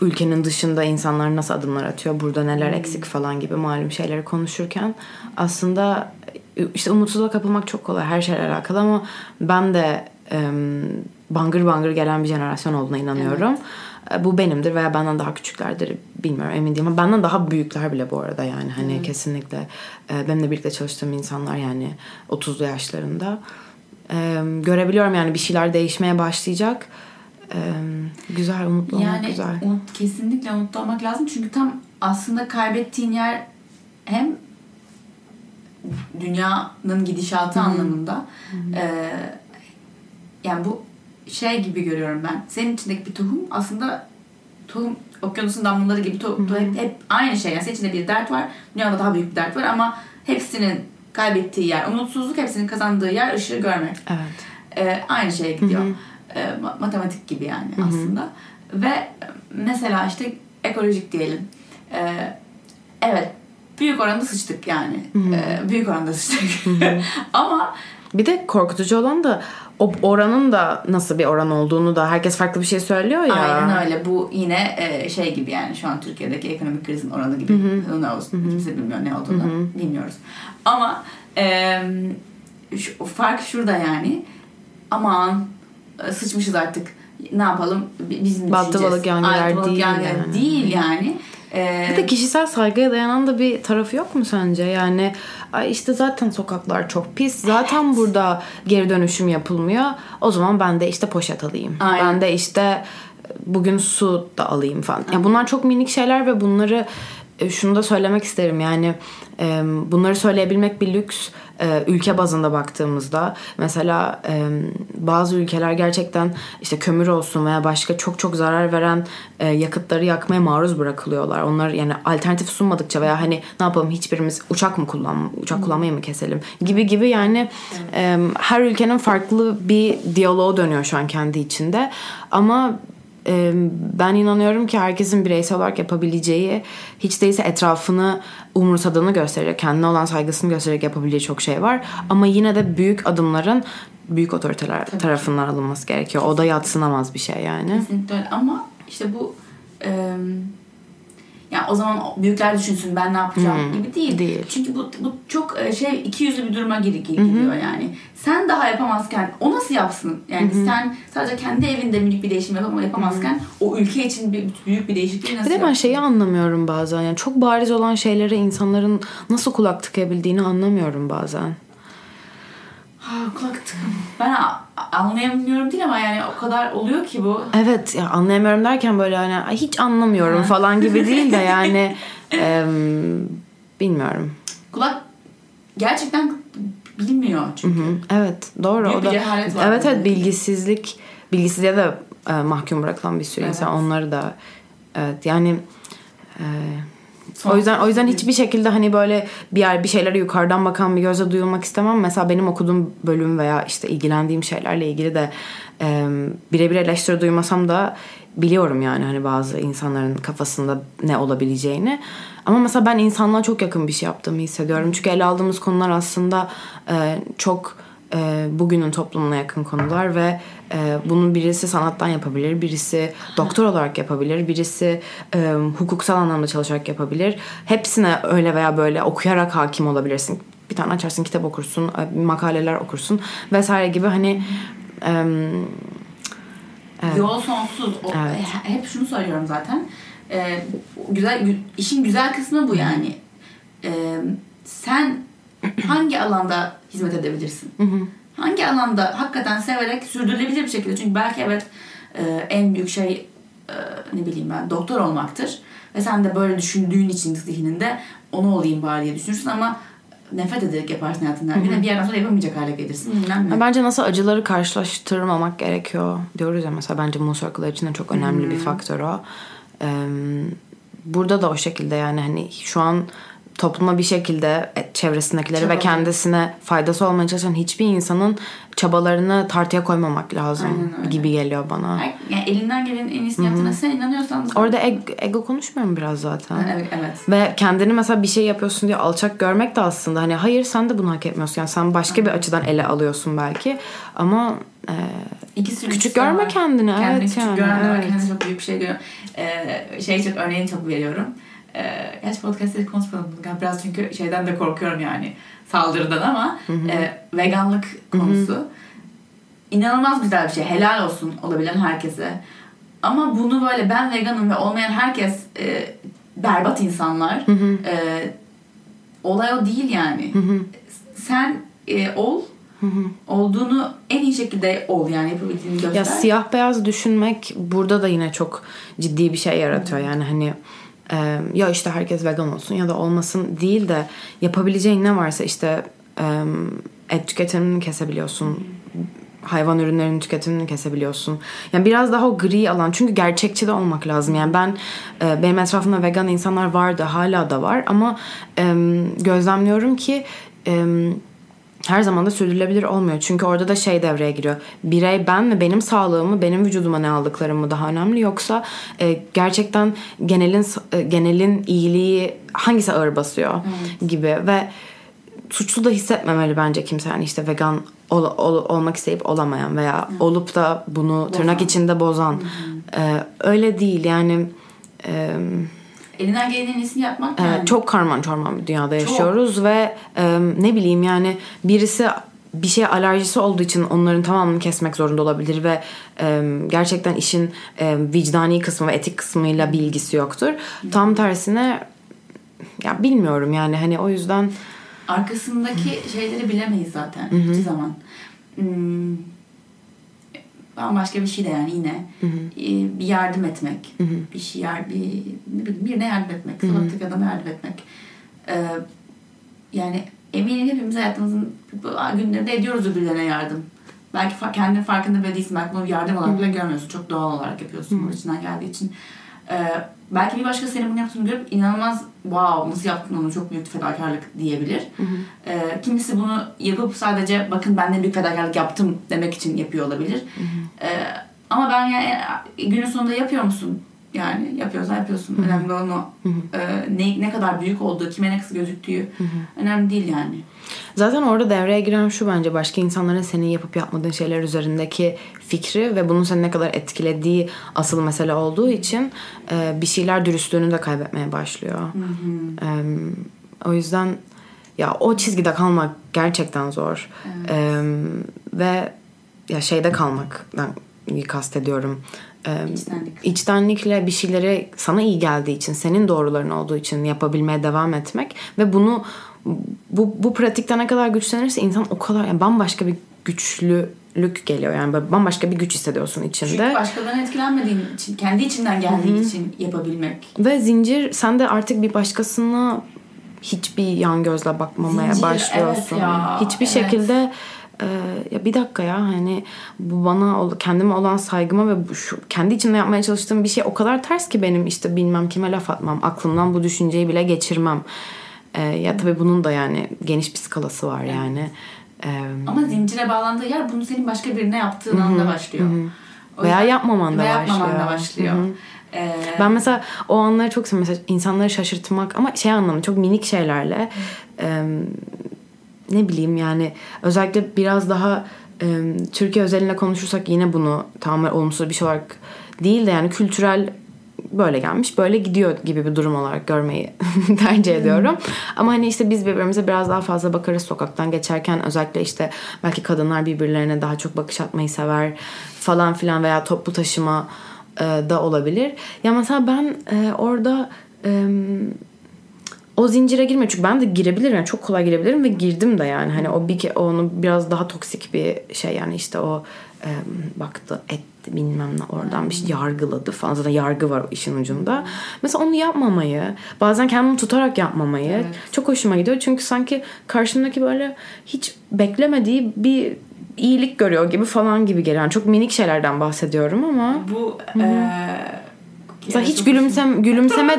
ülkenin dışında insanlar nasıl adımlar atıyor? Burada neler eksik falan gibi malum şeyleri konuşurken aslında işte umutsuzluğa kapılmak çok kolay her şeyle alakalı ama ben de eee, bangır bangır gelen bir jenerasyon olduğuna inanıyorum. E, Bu benimdir veya benden daha küçüklerdir bilmiyorum emin değilim ama benden daha büyükler bile bu arada yani hani kesinlikle e, benimle birlikte çalıştığım insanlar yani 30'lu yaşlarında E, görebiliyorum yani bir şeyler değişmeye başlayacak. Güzel umutlu olmak Yani güzel. umut, kesinlikle umutlu olmak lazım. Çünkü tam aslında kaybettiğin yer hem dünyanın gidişatı anlamında e, yani bu şey gibi görüyorum ben. Senin içindeki bir tohum aslında tohum okyanusun damlaları gibi to, to- hep, hep aynı şey. Yani senin içinde bir dert var. Dünyada daha büyük bir dert var ama hepsinin kaybettiği yer umutsuzluk, hepsinin kazandığı yer ışığı görmek. Evet. E, aynı şeye gidiyor. E, ma- matematik gibi yani aslında. Ve mesela işte ekolojik diyelim. E, evet büyük oranda sıçtık yani. E, büyük oranda sıçtık. <laughs> Ama Bir de korkutucu olan da o oranın da nasıl bir oran olduğunu da herkes farklı bir şey söylüyor ya. aynen öyle. Bu yine e, şey gibi yani şu an Türkiye'deki ekonomik krizin oranı gibi. Who knows? Kimse bilmiyor ne olduğunu. Bilmiyoruz. Ama e, şu, fark şurada yani. Aman sıçmışız artık. Ne yapalım? Bi- Biz mi Battı balık yan gider Ay, balık değil yani. Değil yani. E, Bir de kişisel saygıya dayanan da bir tarafı yok mu sence? Yani ay işte zaten sokaklar çok pis. Zaten burada geri dönüşüm yapılmıyor. O zaman ben de işte poşet alayım. Aynen. Ben de işte bugün su da alayım falan. Ya bunlar çok minik şeyler ve bunları e, şunu da söylemek isterim yani bunları söyleyebilmek bir lüks E, ülke bazında baktığımızda mesela e, bazı ülkeler gerçekten işte kömür olsun veya başka çok çok zarar veren e, yakıtları yakmaya maruz bırakılıyorlar. Onlar yani alternatif sunmadıkça veya hani ne yapalım hiçbirimiz uçak mı kullan uçak kullanmayı mı keselim gibi gibi yani e, her ülkenin farklı bir diyaloğu dönüyor şu an kendi içinde ama ben inanıyorum ki herkesin bireysel olarak yapabileceği hiç değilse etrafını umursadığını gösterecek, kendine olan saygısını gösterecek yapabileceği çok şey var. Ama yine de büyük adımların büyük otoriteler tarafından alınması gerekiyor. O da yatsınamaz bir şey yani. Kesinlikle öyle. Ama işte bu e, yani o zaman büyükler düşünsün ben ne yapacağım Hı, gibi değil. değil. Çünkü bu, bu çok e, şey iki yüzlü bir duruma gir- gir- giriyor yani. Sen daha yapamazken o nasıl yapsın? Yani sen sadece kendi evinde minik bir değişim yapam- yapamazken o ülke için bir, büyük bir değişikliği nasıl Bir de ben şeyi anlamıyorum bazen. Yani çok bariz olan şeylere insanların nasıl kulak tıkayabildiğini anlamıyorum bazen. Ha, kulak tıkım. Ben anlayamıyorum değil ama yani o kadar oluyor ki bu. Evet ya anlayamıyorum derken böyle hani "Ay, hiç anlamıyorum falan gibi değil de <laughs> yani em, bilmiyorum. Kulak gerçekten bilmiyor çünkü. Hı, Evet doğru. Büyük o bir da, cehalet var evet evet bilgisizlik bilgisizliğe de e, mahkum bırakılan bir sürü insan Evet. onları da evet yani e, Son- o yüzden o yüzden hiçbir şekilde hani böyle bir yer bir şeylere yukarıdan bakan bir gözle duyulmak istemem. Mesela benim okuduğum bölüm veya işte ilgilendiğim şeylerle ilgili de e, birebir eleştiri duymasam da biliyorum yani hani bazı insanların kafasında ne olabileceğini. Ama mesela ben insanlığa çok yakın bir şey yaptığımı hissediyorum. Çünkü ele aldığımız konular aslında e, çok e, bugünün toplumuna yakın konular ve e, bunu birisi sanattan yapabilir, birisi doktor olarak yapabilir, birisi e, hukuksal anlamda çalışarak yapabilir. Hepsine öyle veya böyle okuyarak hakim olabilirsin. Bir tane açarsın, kitap okursun, e, makaleler okursun vesaire gibi hani e, Evet. Yol sonsuz. O, Evet. he- Hep şunu söylüyorum zaten. Ee, güzel gü- işin güzel kısmı bu yani. Ee, sen hangi alanda hizmet edebilirsin? Hangi alanda hakikaten severek sürdürülebilir bir şekilde çünkü belki evet e, en büyük şey e, ne bileyim ben doktor olmaktır ve sen de böyle düşündüğün için zihninde onu olayım bari diye düşünürsün ama nefret ederek yaparsın hayatında. Bir de bir yerden sonra yapamayacak hale gelirsin. Bilmem. Bence nasıl acıları karşılaştırmamak gerekiyor diyoruz ya mesela bence Moon Circle için de çok önemli bir faktör o. Ee, burada da o şekilde yani hani şu an topluma bir şekilde e, çevresindekileri ve Çabalıyor. kendisine faydası olmaya çalışan hiçbir insanın çabalarını tartıya koymamak lazım gibi geliyor bana. Yani elinden gelenin en iyisini yaptığına sen inanıyorsan Orada eg- ego konuşmuyorum biraz zaten. Evet, evet. Ve kendini mesela bir şey yapıyorsun diye alçak görmek de aslında hani hayır sen de bunu hak etmiyorsun. Yani sen başka bir açıdan ele alıyorsun belki ama e, İkisi Küçük görme var. kendini, Kendini evet küçük yani, görme evet. kendini çok büyük bir şey görüyor. Ee, şey çok örneğini çok veriyorum. Ee, gerçi podcast'te konuşmadım. bunu. Biraz çünkü şeyden de korkuyorum yani saldırıdan ama e, veganlık konusu inanılmaz güzel bir şey. Helal olsun olabilen herkese. Ama bunu böyle ben veganım ve olmayan herkes e, berbat insanlar. E, olay o değil yani. Sen e, ol. Olduğunu en iyi şekilde ol yani yapabildiğini göster. ya siyah beyaz düşünmek burada da yine çok ciddi bir şey yaratıyor. Yani hani e, ya işte herkes vegan olsun ya da olmasın değil de yapabileceğin ne varsa işte et tüketimini kesebiliyorsun. Hayvan ürünlerinin tüketimini kesebiliyorsun. Yani biraz daha o gri alan. Çünkü gerçekçi de olmak lazım. Yani ben e, benim etrafımda vegan insanlar vardı. Hala da var. Ama gözlemliyorum ki her zaman da sürdürülebilir olmuyor. Çünkü orada da şey devreye giriyor. Birey ben mi benim sağlığımı benim vücuduma ne aldıklarım mı daha önemli? Yoksa e, gerçekten genelin e, genelin iyiliği hangisi ağır basıyor gibi? Ve suçlu da hissetmemeli bence kimse. Yani işte vegan ol, ol- olmak isteyip olamayan veya olup da bunu tırnak Bozan. içinde bozan. E, öyle değil. Yani e, Elinden gelenin en iyisini yapmak yani. çok karman çorman bir dünyada yaşıyoruz ve e, ne bileyim yani birisi bir şeye alerjisi olduğu için onların tamamını kesmek zorunda olabilir ve e, gerçekten işin e, vicdani kısmı ve etik kısmıyla bir ilgisi yoktur. Tam tersine ya bilmiyorum yani hani o yüzden Arkasındaki şeyleri bilemeyiz zaten hiçbir zaman. Hmm, bambaşka bir şey de yani yine Ee, bir yardım etmek, bir şey yar, bir birine yardım etmek, sokaktaki adama yardım etmek. Ee, yani eminim hepimiz hayatımızın günlerinde ediyoruz birilerine yardım. Belki fa- kendin farkında bile değilsin. Belki bunu yardım olarak bile görmüyorsun. Çok doğal olarak yapıyorsun bu içinden geldiği için. Ee, belki bir başkası senin bunu yaptığını görüp inanılmaz wow nasıl yaptın onu çok büyük fedakarlık diyebilir. Ee, kimisi bunu yapıp sadece bakın ben de büyük fedakarlık yaptım demek için yapıyor olabilir. Ee, ama ben yani günün sonunda yapıyor musun? Yani yapıyorsan yapıyorsun. Önemli olan o. Ee, ne, ne kadar büyük olduğu, kime ne kısa gözüktüğü önemli değil yani. Zaten orada devreye giren şu bence başka insanların senin yapıp yapmadığın şeyler üzerindeki fikri ve bunun seni ne kadar etkilediği asıl mesele olduğu için e, bir şeyler dürüstlüğünü de kaybetmeye başlıyor. E, o yüzden ya o çizgide kalmak gerçekten zor. E, ve ya şeyde kalmaktan kastediyorum. E, İçtenlik. içtenlikle bir şeyleri sana iyi geldiği için, senin doğruların olduğu için yapabilmeye devam etmek ve bunu bu, bu pratikte ne kadar güçlenirse insan o kadar yani bambaşka bir güçlülük geliyor. Yani bambaşka bir güç hissediyorsun içinde. Çünkü başkalarından etkilenmediğin için, kendi içinden geldiği için yapabilmek. Ve zincir sen de artık bir başkasına hiçbir yan gözle bakmamaya Zincir, başlıyorsun. evet ya, hiçbir evet. şekilde e, ya bir dakika ya hani bu bana kendime olan saygıma ve bu, şu kendi içimde yapmaya çalıştığım bir şey o kadar ters ki benim işte bilmem kime laf atmam, aklımdan bu düşünceyi bile geçirmem. E, ya tabii bunun da yani geniş bir skalası var yani. E, Ama zincire bağlandığı yer bunu senin başka birine yaptığın anda başlıyor. O Veya yapmaman da veya yapmaman başlıyor. da başlıyor. Ee, Ben mesela o anları çok seviyorum. Mesela insanları şaşırtmak ama şey anlamda çok minik şeylerle e, ne bileyim yani özellikle biraz daha e, Türkiye özelinde konuşursak yine bunu tamamen olumsuz bir şey olarak değil de yani kültürel böyle gelmiş böyle gidiyor gibi bir durum olarak görmeyi <laughs> tercih ediyorum. Ama hani işte biz birbirimize biraz daha fazla bakarız sokaktan geçerken özellikle işte belki kadınlar birbirlerine daha çok bakış atmayı sever falan filan veya toplu taşıma e, da olabilir. Ya mesela ben e, orada e, o zincire girme çünkü ben de girebilirim. Yani çok kolay girebilirim ve girdim de yani. Hani o bir ke- onu biraz daha toksik bir şey yani işte o e, baktı etti bilmem ne oradan bir şey yargıladı falan. Zaten yargı var işin ucunda. Mesela onu yapmamayı bazen kendimi tutarak yapmamayı Evet. çok hoşuma gidiyor. Çünkü sanki karşımdaki böyle hiç beklemediği bir iyilik görüyor gibi falan gibi geliyor. Yani çok minik şeylerden bahsediyorum ama bu eee Mesela hiç gülümsem gülümseme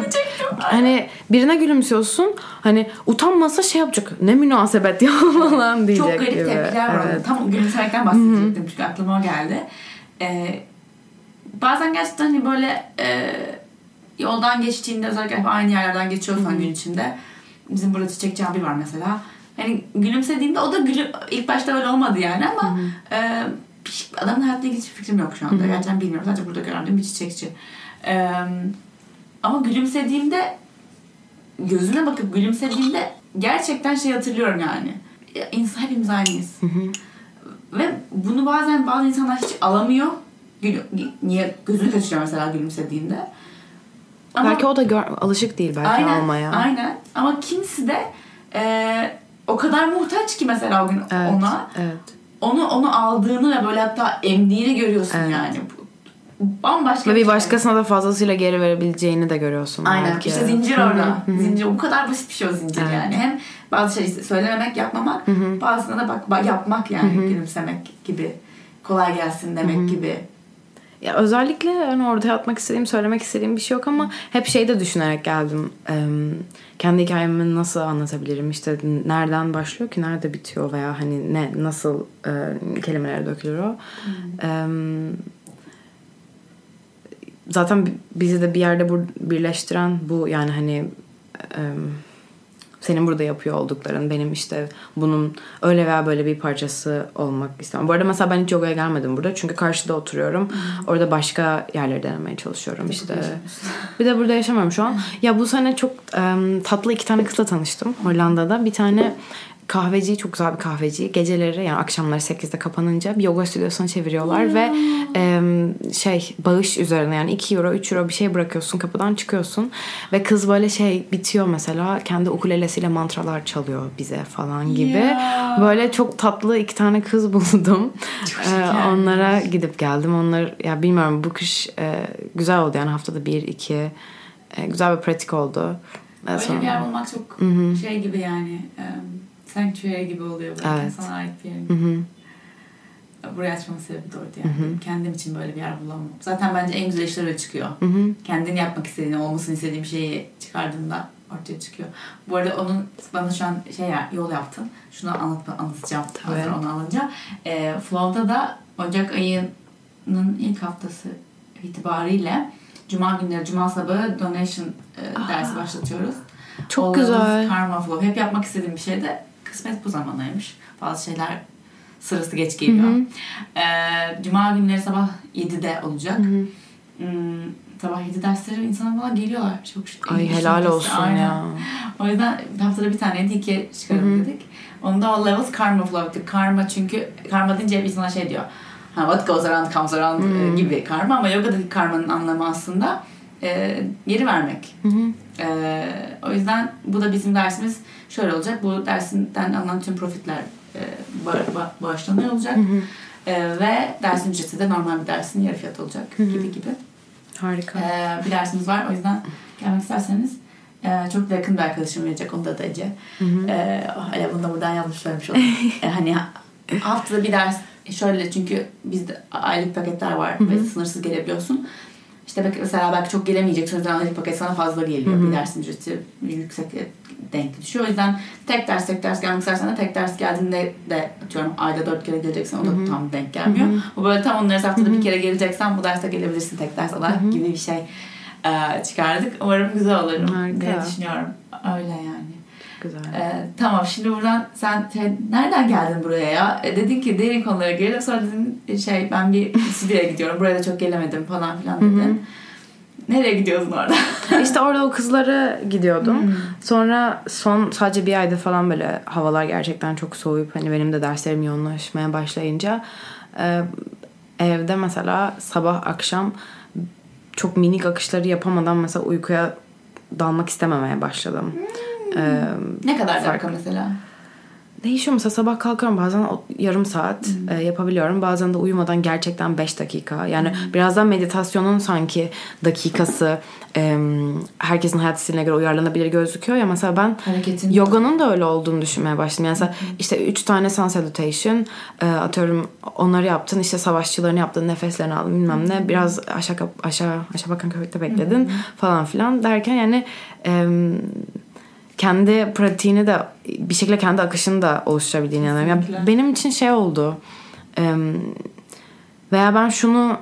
hani birine gülümsüyorsun hani utanmasa şey yapacak ne münasebet ya <laughs> falan diyecek çok garip gibi. tepkiler var. Evet. Tam gülümserekten bahsedecektim çünkü aklıma o geldi. Ee, bazen gerçekten hani böyle e, yoldan geçtiğinde özellikle hep aynı yerlerden geçiyorsan gün içinde bizim burada çiçekçi abi var mesela. Hani gülümsediğinde o da gülü ilk başta öyle olmadı yani ama e, şey- adamın hayatıyla ilgili hiçbir fikrim yok şu anda. Gerçekten bilmiyorum. Sadece burada gördüğüm bir çiçekçi. E, ama gülümsediğimde gözüne bakıp gülümsediğimde gerçekten şey hatırlıyorum yani. Ya, İnsan hepimiz aynıyız. Ve bunu bazen bazı insanlar hiç alamıyor. Gül, niye gözünü kaçırıyor mesela gülümsediğinde. Ama Belki o da gör, alışık değil belki aynen, almaya. Aynen. Ama kimisi de e, o kadar muhtaç ki mesela o gün Evet, ona. evet. Onu onu aldığını ve böyle hatta emdiğini görüyorsun Evet. yani. Bambaşka Ve bir şey. başkasına da fazlasıyla geri verebileceğini de görüyorsun Aynen. belki. İşte zincir orada. zincir bu kadar basit bir şey o zincir Evet. yani. Hem bazı şey söylememek, yapmamak, bazısına da bak, yapmak yani gülümsemek gibi. Kolay gelsin demek gibi. Ya özellikle hani ortaya atmak istediğim, söylemek istediğim bir şey yok ama hep şey de düşünerek geldim. Eee, kendi hikayemi nasıl anlatabilirim? İşte nereden başlıyor ki nerede bitiyor veya hani ne nasıl eee, kelimelere dökülür o? Eee, zaten bi- bizi de bir yerde birleştiren bu yani hani senin burada yapıyor oldukların benim işte bunun öyle veya böyle bir parçası olmak istemem. Bu arada mesela ben hiç yogaya gelmedim burada çünkü karşıda oturuyorum. Orada başka yerleri denemeye çalışıyorum işte. Bir de burada yaşamıyorum şu an. Ya bu sene çok tatlı iki tane kızla tanıştım Hollanda'da. Bir tane kahveci çok güzel bir kahveci. Geceleri yani akşamları 8'de kapanınca bir yoga stüdyosuna çeviriyorlar ve em, şey bağış üzerine yani 2 euro 3 euro bir şey bırakıyorsun kapıdan çıkıyorsun ve kız böyle şey bitiyor mesela kendi ukulelesiyle mantralar çalıyor bize falan gibi. Ya. böyle çok tatlı iki tane kız <laughs> buldum. Ee, onlara gidip geldim. Onlar ya bilmiyorum bu kış e, güzel oldu yani haftada bir iki e, güzel bir pratik oldu. Öyle sonra- bir yer bulmak çok şey gibi yani. Um, sanctuary gibi oluyor. Böyle Evet. Sana ait bir yer. Hı hı. Buraya açmamın sebebi de oydu yani. Kendim için böyle bir yer bulamam. Zaten bence en güzel işler öyle çıkıyor. Hı hı. Kendin yapmak istediğini, olmasını istediğim şeyi çıkardığında ortaya çıkıyor. Bu arada onun bana şu an şey ya, yol yaptın. Şunu anlatma, anlatacağım. Tabii. Hazır onu alınca. E, Flow'da da Ocak ayının ilk haftası itibariyle Cuma günleri, Cuma sabahı donation e, dersi başlatıyoruz. Çok All güzel. Karma Flow. Hep yapmak istediğim bir şey de kısmet bu zamanaymış. Bazı şeyler sırası geç geliyor. Ee, Cuma günleri sabah 7'de olacak. Hmm, sabah 7 dersleri insana falan geliyorlar. Çok şükür. Ay helal olsun aynen. ya. O yüzden haftada bir taneydi ikiye çıkaralım dedik. Onu da All Levels Karma Flow. Karma çünkü karma deyince hep insana şey diyor. Ha, what goes around comes around e, gibi karma ama yogadaki karmanın anlamı aslında e, geri vermek. E, o yüzden bu da bizim dersimiz şöyle olacak. Bu dersinden alınan tüm profitler e, ba- ba- bağışlanıyor olacak. E, ve dersin ücreti de normal bir dersin yarı fiyat olacak gibi gibi. Harika. Ee, bir dersimiz var. O yüzden gelmek isterseniz e, çok da yakın bir arkadaşım verecek. Onu da Ece. Ee, oh, hele bunu da buradan yanlış söylemiş oldum. Ee, hani ha- haftada bir ders şöyle çünkü bizde aylık paketler var ve sınırsız gelebiliyorsun. İşte mesela belki çok gelemeyeceksin. O yüzden aylık paket sana fazla geliyor. Bir dersin ücreti yüksek denk düşüyor. O yüzden tek ders tek ders gelmek istersen de tek ders geldiğinde de atıyorum ayda dört kere geleceksen o da tam denk gelmiyor. Bu böyle tam onları haftada bir kere geleceksen bu derste gelebilirsin tek ders olarak gibi bir şey e, çıkardık. Umarım güzel olur Harika. diye düşünüyorum. Öyle yani. Güzel. Ee, tamam şimdi buradan sen, sen nereden geldin buraya ya? E, dedin ki derin konulara girelim sonra dedin şey ben bir stüdyoya gidiyorum buraya da çok gelemedim falan filan dedin. Nereye gidiyorsun orada? <laughs> işte orada o kızlara gidiyordum. Hmm. Sonra son sadece bir ayda falan böyle havalar gerçekten çok soğuyup hani benim de derslerim yoğunlaşmaya başlayınca e, evde mesela sabah akşam çok minik akışları yapamadan mesela uykuya dalmak istememeye başladım. E, ne kadar dakika Farklı. mesela? Değişiyor mesela sabah kalkıyorum bazen yarım saat Hmm. e, yapabiliyorum. Bazen de uyumadan gerçekten 5 dakika. Yani Hmm. birazdan meditasyonun sanki dakikası e, herkesin hayat stiline göre uyarlanabilir gözüküyor ya mesela ben Hareketin. yoganın da öyle olduğunu düşünmeye başladım. Yani mesela işte 3 tane sun salutation e, atıyorum onları yaptın işte savaşçılarını yaptın nefeslerini aldın bilmem ne biraz aşağı aşağı aşağı bakan köpekte bekledin falan filan derken yani e, kendi pratiğini de bir şekilde kendi akışını da oluşturabildiğine inanıyorum. Ya Kesinlikle. benim için şey oldu. veya ben şunu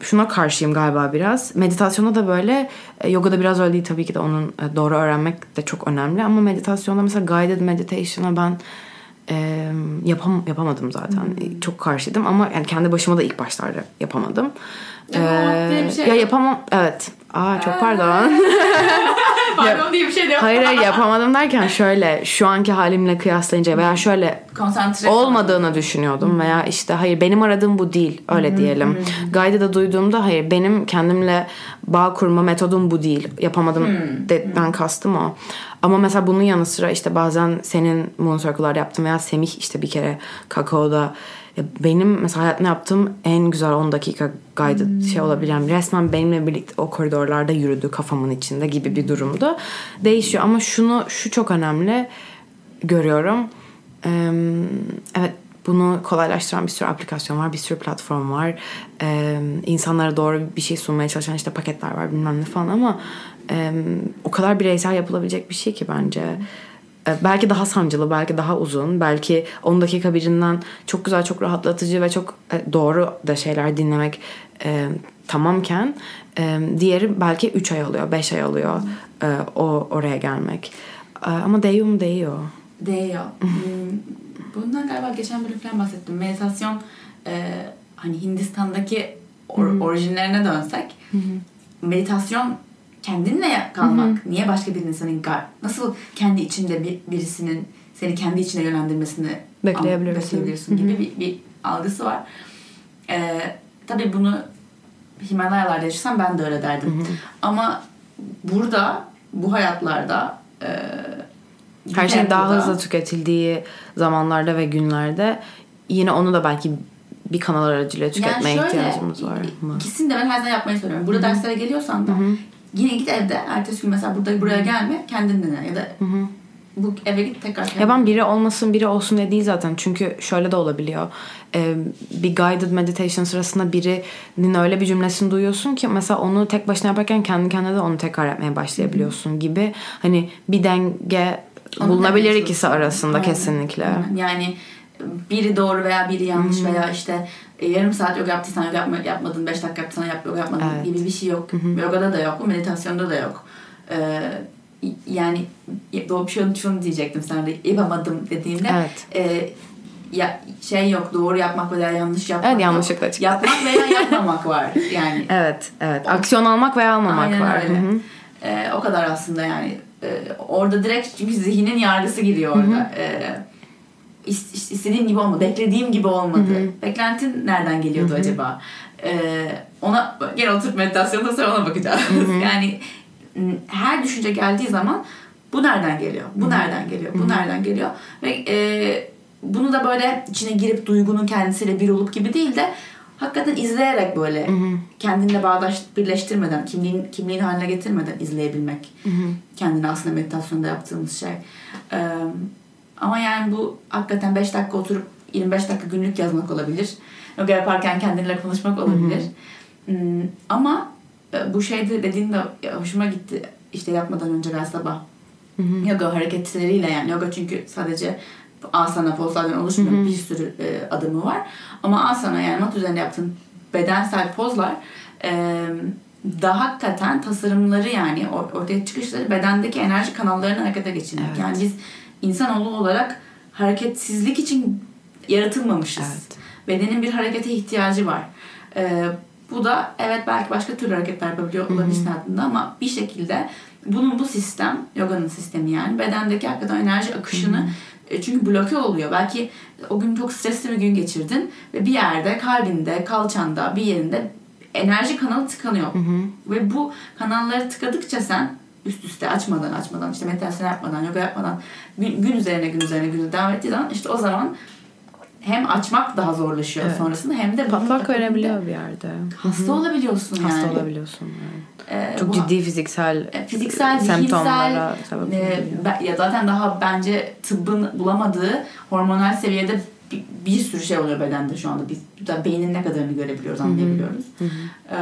şuna karşıyım galiba biraz. Meditasyonda da böyle, e, yogada biraz öyle değil tabii ki de onun e, doğru öğrenmek de çok önemli. Ama meditasyonda mesela guided meditation'a ben e, yapam yapamadım zaten. E, Çok karşıydım ama yani kendi başıma da ilk başlarda yapamadım. Bir şey ya yapamam. Evet. Aa çok pardon. <laughs> <laughs> <laughs> Pardon diye bir şey de yok. hayır hayır yapamadım derken şöyle şu anki halimle kıyaslayınca veya şöyle Konsantre olmadığını düşünüyordum veya işte hayır benim aradığım bu değil öyle diyelim. Guide'ı duyduğumda hayır benim kendimle bağ kurma metodum bu değil. Yapamadım dedikten kastım o. Ama mesela bunun yanı sıra işte bazen senin moon circle'lar yaptım veya Semih işte bir kere kakaoda ya benim mesela hayatımda yaptığım en güzel 10 dakika guided şey olabilir. Yani resmen benimle birlikte o koridorlarda yürüdü kafamın içinde gibi bir durumdu. Değişiyor ama şunu şu çok önemli görüyorum. Ee, evet bunu kolaylaştıran bir sürü aplikasyon var, bir sürü platform var. Ee, insanlara doğru bir şey sunmaya çalışan işte paketler var bilmem ne falan ama e, o kadar bireysel yapılabilecek bir şey ki bence. Ee, belki daha sancılı, belki daha uzun, belki 10 dakika birinden çok güzel, çok rahatlatıcı ve çok e, doğru da şeyler dinlemek e, tamamken e, diğeri belki 3 ay alıyor, 5 ay alıyor e, o oraya gelmek. E, ama değiyor mu değiyor. Değiyor. Hmm, Bundan galiba geçen bölüm falan bahsettim. Meditasyon e, hani Hindistan'daki or- orijinlerine dönsek meditasyon kendinle kalmak. Niye başka birinin senin nasıl kendi içinde bir, birisinin seni kendi içine yönlendirmesini Bekleyebilirsin. bekleyebilirsin gibi bir, bir algısı var. E, tabii bunu Himalayalarda yaşasam ben de öyle derdim. Ama burada bu hayatlarda e, Her bir şey daha hızlı tüketildiği zamanlarda ve günlerde yine onu da belki bir kanal aracılığıyla tüketmeye ihtiyacımız var? İkisini de ben her zaman yapmayı söylüyorum. Burada derslere geliyorsan da yine git evde. Ertesi gün mesela burada buraya gelme. Kendin dene. Ya da bu eve git tekrar kendin. Ya ben biri olmasın biri olsun diye değil zaten. Çünkü şöyle de olabiliyor. Ee, bir guided meditation sırasında birinin öyle bir cümlesini duyuyorsun ki mesela onu tek başına yaparken kendi kendine de onu tekrar yapmaya başlayabiliyorsun gibi. Hani bir denge Onu bulunabilir ikisi arasında Aynen. kesinlikle. Aynen. Yani biri doğru veya biri yanlış veya işte e, yarım saat yoga yaptıysan yoga yapma, yapmadın, 5 dakika yaptıysan yap, yoga yapmadın Evet. gibi bir şey yok. Yogada da yok, meditasyonda da yok. Ee, yani doğru şunu, şunu diyecektim sana da yapamadım dediğimde Evet. e, ya, şey yok doğru yapmak veya yanlış yapmak Evet, yanlışlıkla çıktı. Yapmak veya <laughs> yapmamak var yani. Evet, evet. Aksiyon almak veya almamak Aynen var. öyle. Hı hı. Ee, o kadar aslında yani. Ee, orada direkt çünkü zihnin yargısı giriyor orada. İs- is- istediğim gibi olmadı, beklediğim gibi olmadı. Beklentin nereden geliyordu acaba? Ee, ona gene oturup meditasyonda sonra ona bakacağız. <laughs> yani m, her düşünce geldiği zaman bu nereden geliyor? Bu nereden geliyor? Bu nereden geliyor? Ve e, bunu da böyle içine girip duygunun kendisiyle bir olup gibi değil de hakikaten izleyerek böyle kendinle bağdaş birleştirmeden, kimliğin kimliğin haline getirmeden izleyebilmek. Kendini aslında meditasyonda yaptığımız şey. Ee, ama yani bu hakikaten 5 dakika oturup 25 dakika günlük yazmak olabilir. Yoga yaparken kendinle konuşmak olabilir. Hmm, ama e, bu şeyde dediğin de hoşuma gitti. İşte yapmadan önce her sabah yoga hareketleriyle yani yoga çünkü sadece asana pozlardan oluşmuyor. Bir sürü e, adımı var. Ama asana yani mat üzerinde yaptığın bedensel pozlar e, da hakikaten tasarımları yani or- ortaya çıkışları bedendeki enerji kanallarını harekete geçirmek. Evet. Yani biz insanoğlu olarak hareketsizlik için yaratılmamışız. Evet. Bedenin bir harekete ihtiyacı var. Ee, bu da evet belki başka türlü hareketler yapabiliyor olabilirsin hayatında ama bir şekilde bunun bu sistem, yoganın sistemi yani bedendeki hakikaten enerji akışını e, çünkü bloke oluyor. Belki o gün çok stresli bir gün geçirdin ve bir yerde kalbinde, kalçanda, bir yerinde enerji kanalı tıkanıyor. Ve bu kanalları tıkadıkça sen üst üste açmadan açmadan işte meditasyon yapmadan, yoga yapmadan gün, gün üzerine gün üzerine gün devam ettiği zaman işte o zaman hem açmak daha zorlaşıyor Evet. sonrasında hem de Patlak verebiliyor bir yerde. Hasta olabiliyorsun yani. Hasta olabiliyorsun. yani. Ee, Çok bu- ciddi fiziksel e, fiziksel, semptomlara zihinsel sebep e, ya zaten daha bence tıbbın bulamadığı hormonal seviyede bir, bir sürü şey oluyor bedende şu anda. Biz da beynin ne kadarını görebiliyoruz, anlayabiliyoruz. Ee,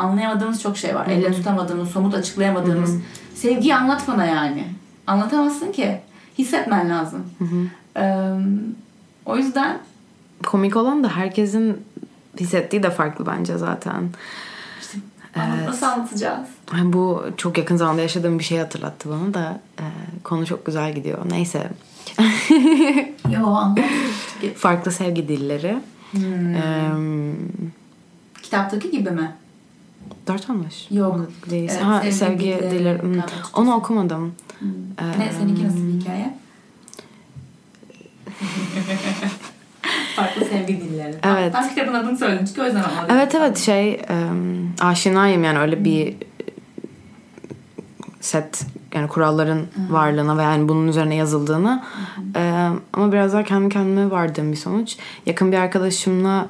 anlayamadığımız çok şey var. Elle tutamadığımız, somut açıklayamadığımız. Sevgiyi anlat bana yani. Anlatamazsın ki. Hissetmen lazım. Ee, o yüzden Komik olan da herkesin hissettiği de farklı bence zaten. ama nasıl anlatacağız? Bu çok yakın zamanda yaşadığım bir şey hatırlattı bana da e, konu çok güzel gidiyor. Neyse. <laughs> Yo. Farklı sevgi dilleri. Hmm. E, Kitaptaki gibi mi? Dört yanlış. Yok. Onu Değil. Evet, ha, sevgi sevgi, dilleri dilleri. Hmm. Onu okumadım. Ne Ee, seninki nasıl bir hikaye? <laughs> Farklı sevgi dilleri. Evet. Ben kitabın adını söyledim çünkü o yüzden anladım. Evet evet şey e, aşinayım yani öyle bir set yani kuralların varlığına ve yani bunun üzerine yazıldığını E, ama biraz daha kendi kendime vardığım bir sonuç. Yakın bir arkadaşımla e,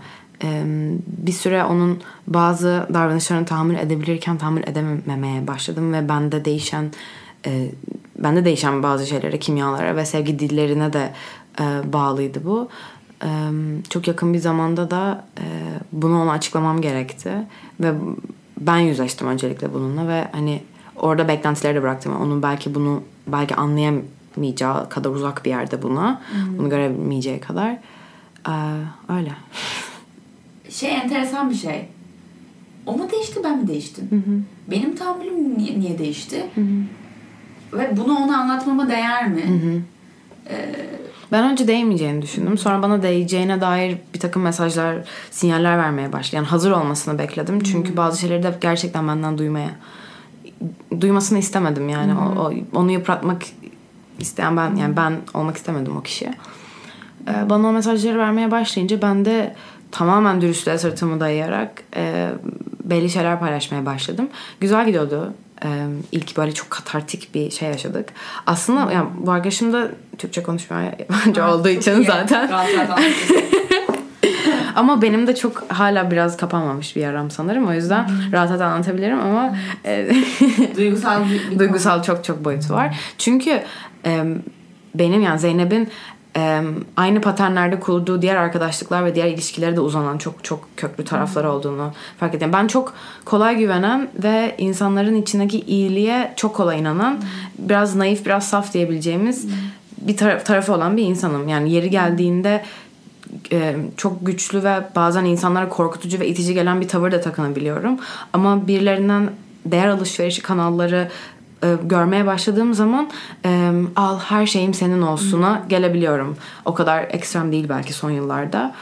bir süre onun bazı davranışlarını tahammül edebilirken tahammül edememeye başladım ve bende değişen e, bende değişen bazı şeylere, kimyalara ve sevgi dillerine de e, bağlıydı bu. Çok yakın bir zamanda da e, bunu ona açıklamam gerekti ve ben yüzleştim öncelikle bununla ve hani orada beklentileri de bıraktım. Onun belki bunu belki anlayamayacağı kadar uzak bir yerde buna. Bunu göremeyeceği kadar. Öyle. <laughs> Şey enteresan bir şey. O mu değişti ben mi değiştim? Benim tahammülüm niye, niye değişti? Ve bunu ona anlatmama değer mi? Ben önce değmeyeceğini düşündüm. Sonra bana değeceğine dair bir takım mesajlar, sinyaller vermeye başladı. Yani hazır olmasını bekledim. Çünkü bazı şeyleri de gerçekten benden duymaya duymasını istemedim yani. O, o- onu yıpratmak isteyen ben yani ben olmak istemedim o kişiye. Ee, bana o mesajları vermeye başlayınca ben de tamamen dürüstlüğe sırtımı dayayarak e, belli şeyler paylaşmaya başladım. Güzel gidiyordu. Ee, ilk böyle çok katartik bir şey yaşadık. Aslında yani bu arkadaşım da Türkçe konuşmaya yabancı olduğu için iyi. zaten. Rahat rahat anlatıyorsun. <laughs> Ama benim de çok hala biraz kapanmamış bir yaram sanırım. O yüzden rahat rahat anlatabilirim ama e, <laughs> Duygusal duygusal çok çok boyutu var. Çünkü e, benim yani Zeynep'in e, aynı paternlerde kurduğu diğer arkadaşlıklar ve diğer ilişkilere de uzanan çok çok köklü tarafları olduğunu fark ediyorum. Ben çok kolay güvenen ve insanların içindeki iyiliğe çok kolay inanan, biraz naif, biraz saf diyebileceğimiz bir taraf, tarafı olan bir insanım. Yani yeri geldiğinde e, çok güçlü ve bazen insanlara korkutucu ve itici gelen bir tavır da takınabiliyorum. Ama birilerinden değer alışverişi kanalları e, görmeye başladığım zaman e, al her şeyim senin olsuna gelebiliyorum. O kadar ekstrem değil belki son yıllarda.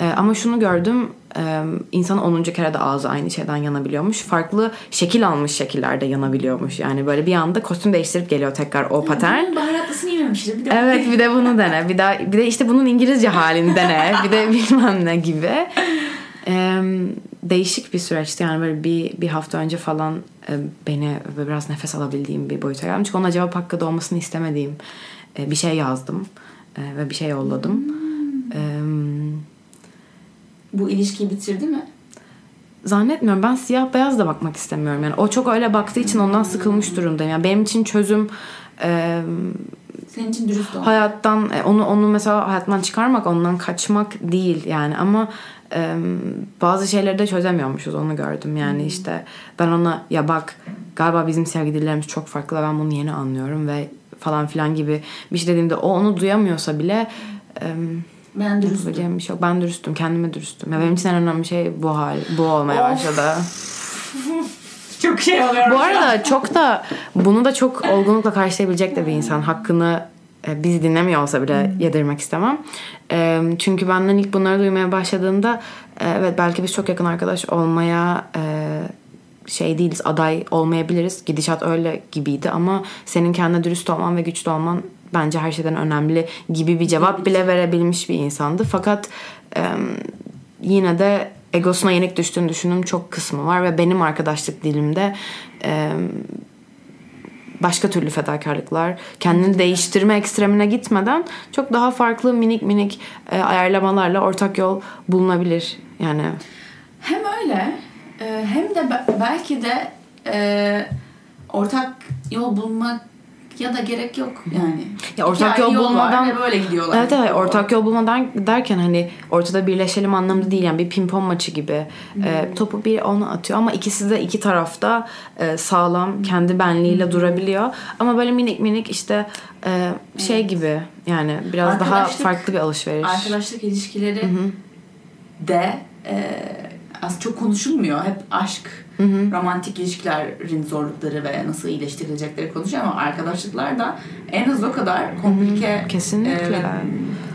E, ama şunu gördüm e, insan 10. kere de ağzı aynı şeyden yanabiliyormuş. Farklı şekil almış şekillerde yanabiliyormuş. Yani böyle bir anda kostüm değiştirip geliyor tekrar o patern. Baharatlısını yememiştir. Bir de Evet bir de bunu dene. Bir daha bir de işte bunun İngilizce halini dene. Bir de <laughs> bilmem ne gibi. Ee, <laughs> değişik bir süreçti yani böyle bir, bir hafta önce falan e, beni biraz nefes alabildiğim bir boyuta geldim. Çünkü ona cevap hakkı doğmasını istemediğim e, bir şey yazdım E, ve bir şey yolladım. Ee, bu ilişkiyi bitirdi mi? zannetmiyorum. Ben siyah beyaz da bakmak istemiyorum. Yani o çok öyle baktığı için ondan sıkılmış durumdayım. Yani benim için çözüm e, Senin için dürüst ol. hayattan onu onu mesela hayattan çıkarmak, ondan kaçmak değil yani ama bazı şeyleri de çözemiyormuşuz onu gördüm. Yani işte ben ona ya bak galiba bizim sevgi dillerimiz çok farklı ben bunu yeni anlıyorum ve falan filan gibi bir şey dediğimde o onu duyamıyorsa bile Ben dürüstüm. bir şey yok. Ben dürüstüm, kendime dürüstüm. Ya benim için en önemli şey bu hal, bu olmaya Of. başladı. <laughs> Çok şey oluyor. Bu arada çok da bunu da çok olgunlukla karşılayabilecek de bir insan. Hakkını bizi dinlemiyor olsa bile yedirmek istemem. E, çünkü benden ilk bunları duymaya başladığında e, evet belki biz çok yakın arkadaş olmaya e, şey değiliz aday olmayabiliriz. Gidişat öyle gibiydi ama senin kendine dürüst olman ve güçlü olman bence her şeyden önemli gibi bir cevap bile verebilmiş bir insandı. Fakat e, yine de egosuna yenik düştüğünü düşündüğüm çok kısmı var ve benim arkadaşlık dilimde e, başka türlü fedakarlıklar, kendini değiştirme ekstremine gitmeden çok daha farklı minik minik e, ayarlamalarla ortak yol bulunabilir. Yani Hem öyle e, hem de be- belki de e, ortak yol bulmak ya da gerek yok yani. Ya ortak İki yol var bulmadan- ve böyle gidiyorlar. Evet evet ortak yol bulmadan derken hani ortada birleşelim anlamında değil yani bir pimpon maçı gibi E, topu bir ona atıyor ama ikisi de iki tarafta e, sağlam kendi benliğiyle durabiliyor ama böyle minik minik işte e, şey gibi yani biraz daha farklı bir alışveriş. Arkadaşlık ilişkileri de e, aslında çok konuşulmuyor. Hep aşk, romantik ilişkilerin zorlukları ve nasıl iyileştirilecekleri konuşuyor ama arkadaşlıklar da en az o kadar komplike. Kesinlikle. e,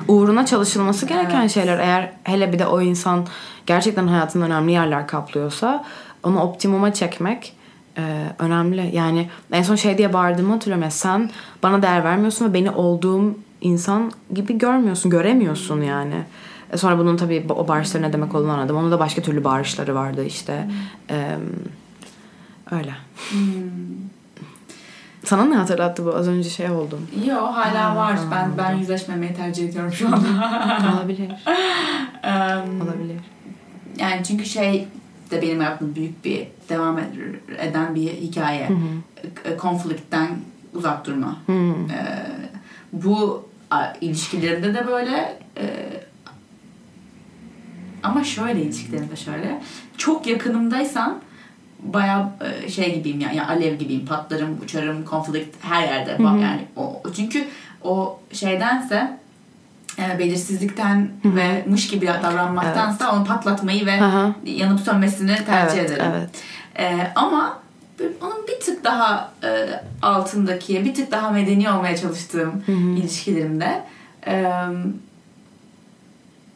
Uğruna çalışılması gereken Evet. şeyler eğer hele bir de o insan gerçekten hayatında önemli yerler kaplıyorsa onu optimuma çekmek e, önemli. Yani en son şey diye bağırdığımı hatırlıyorum ya sen bana değer vermiyorsun ve beni olduğum insan gibi görmüyorsun, göremiyorsun yani. E, Sonra bunun tabii o bağırışları ne demek olduğunu anladım. Onun da başka türlü bağırışları vardı işte. E, öyle. Sana ne hatırlattı bu? Az önce şey oldum. Yo hala var. Ben ben yüzleşmemeyi tercih ediyorum şu anda. Olabilir. <laughs> Em, Olabilir. Yani çünkü şey de benim hayatımda büyük bir devam eden bir hikaye. E, Konflikten uzak durma. Hı. E, bu a, ilişkilerimde de böyle e, ama şöyle ilişkilerimde şöyle çok yakınımdaysam bayağı e, şey gibiyim yani, yani alev gibiyim patlarım uçarım konflikt her yerde Bak yani o çünkü o şeydense e, belirsizlikten ve mış gibi davranmaktansa onu patlatmayı ve Hı hı. yanıp sönmesini tercih Evet, ederim. evet. E, ama onun bir tık daha e, altındaki, bir tık daha medeni olmaya çalıştığım ilişkilerimde e,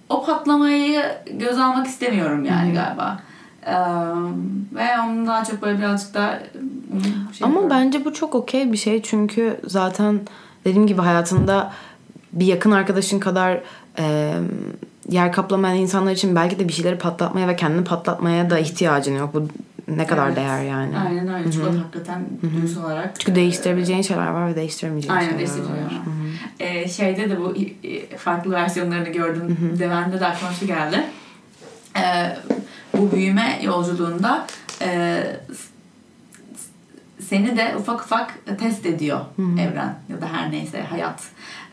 o patlamayı göz almak istemiyorum yani galiba. E, ve onun daha çok böyle birazcık daha şey Ama yapıyorum. bence bu çok okey bir şey çünkü zaten dediğim gibi hayatında bir yakın arkadaşın kadar e, yer kaplamayan insanlar için belki de bir şeyleri patlatmaya ve kendini patlatmaya da ihtiyacın yok. Bu ne kadar Evet. değer yani. Aynen öyle. Çünkü o hakikaten duygusal olarak. Çünkü değiştirebileceğin şeyler var ve değiştiremeyeceğin Aynen şeyler var. Ee, şeyde de bu e, farklı versiyonlarını gördüm. Devende de aklıma şu geldi. Ee, bu büyüme yolculuğunda e, seni de ufak ufak test ediyor evren ya da her neyse hayat.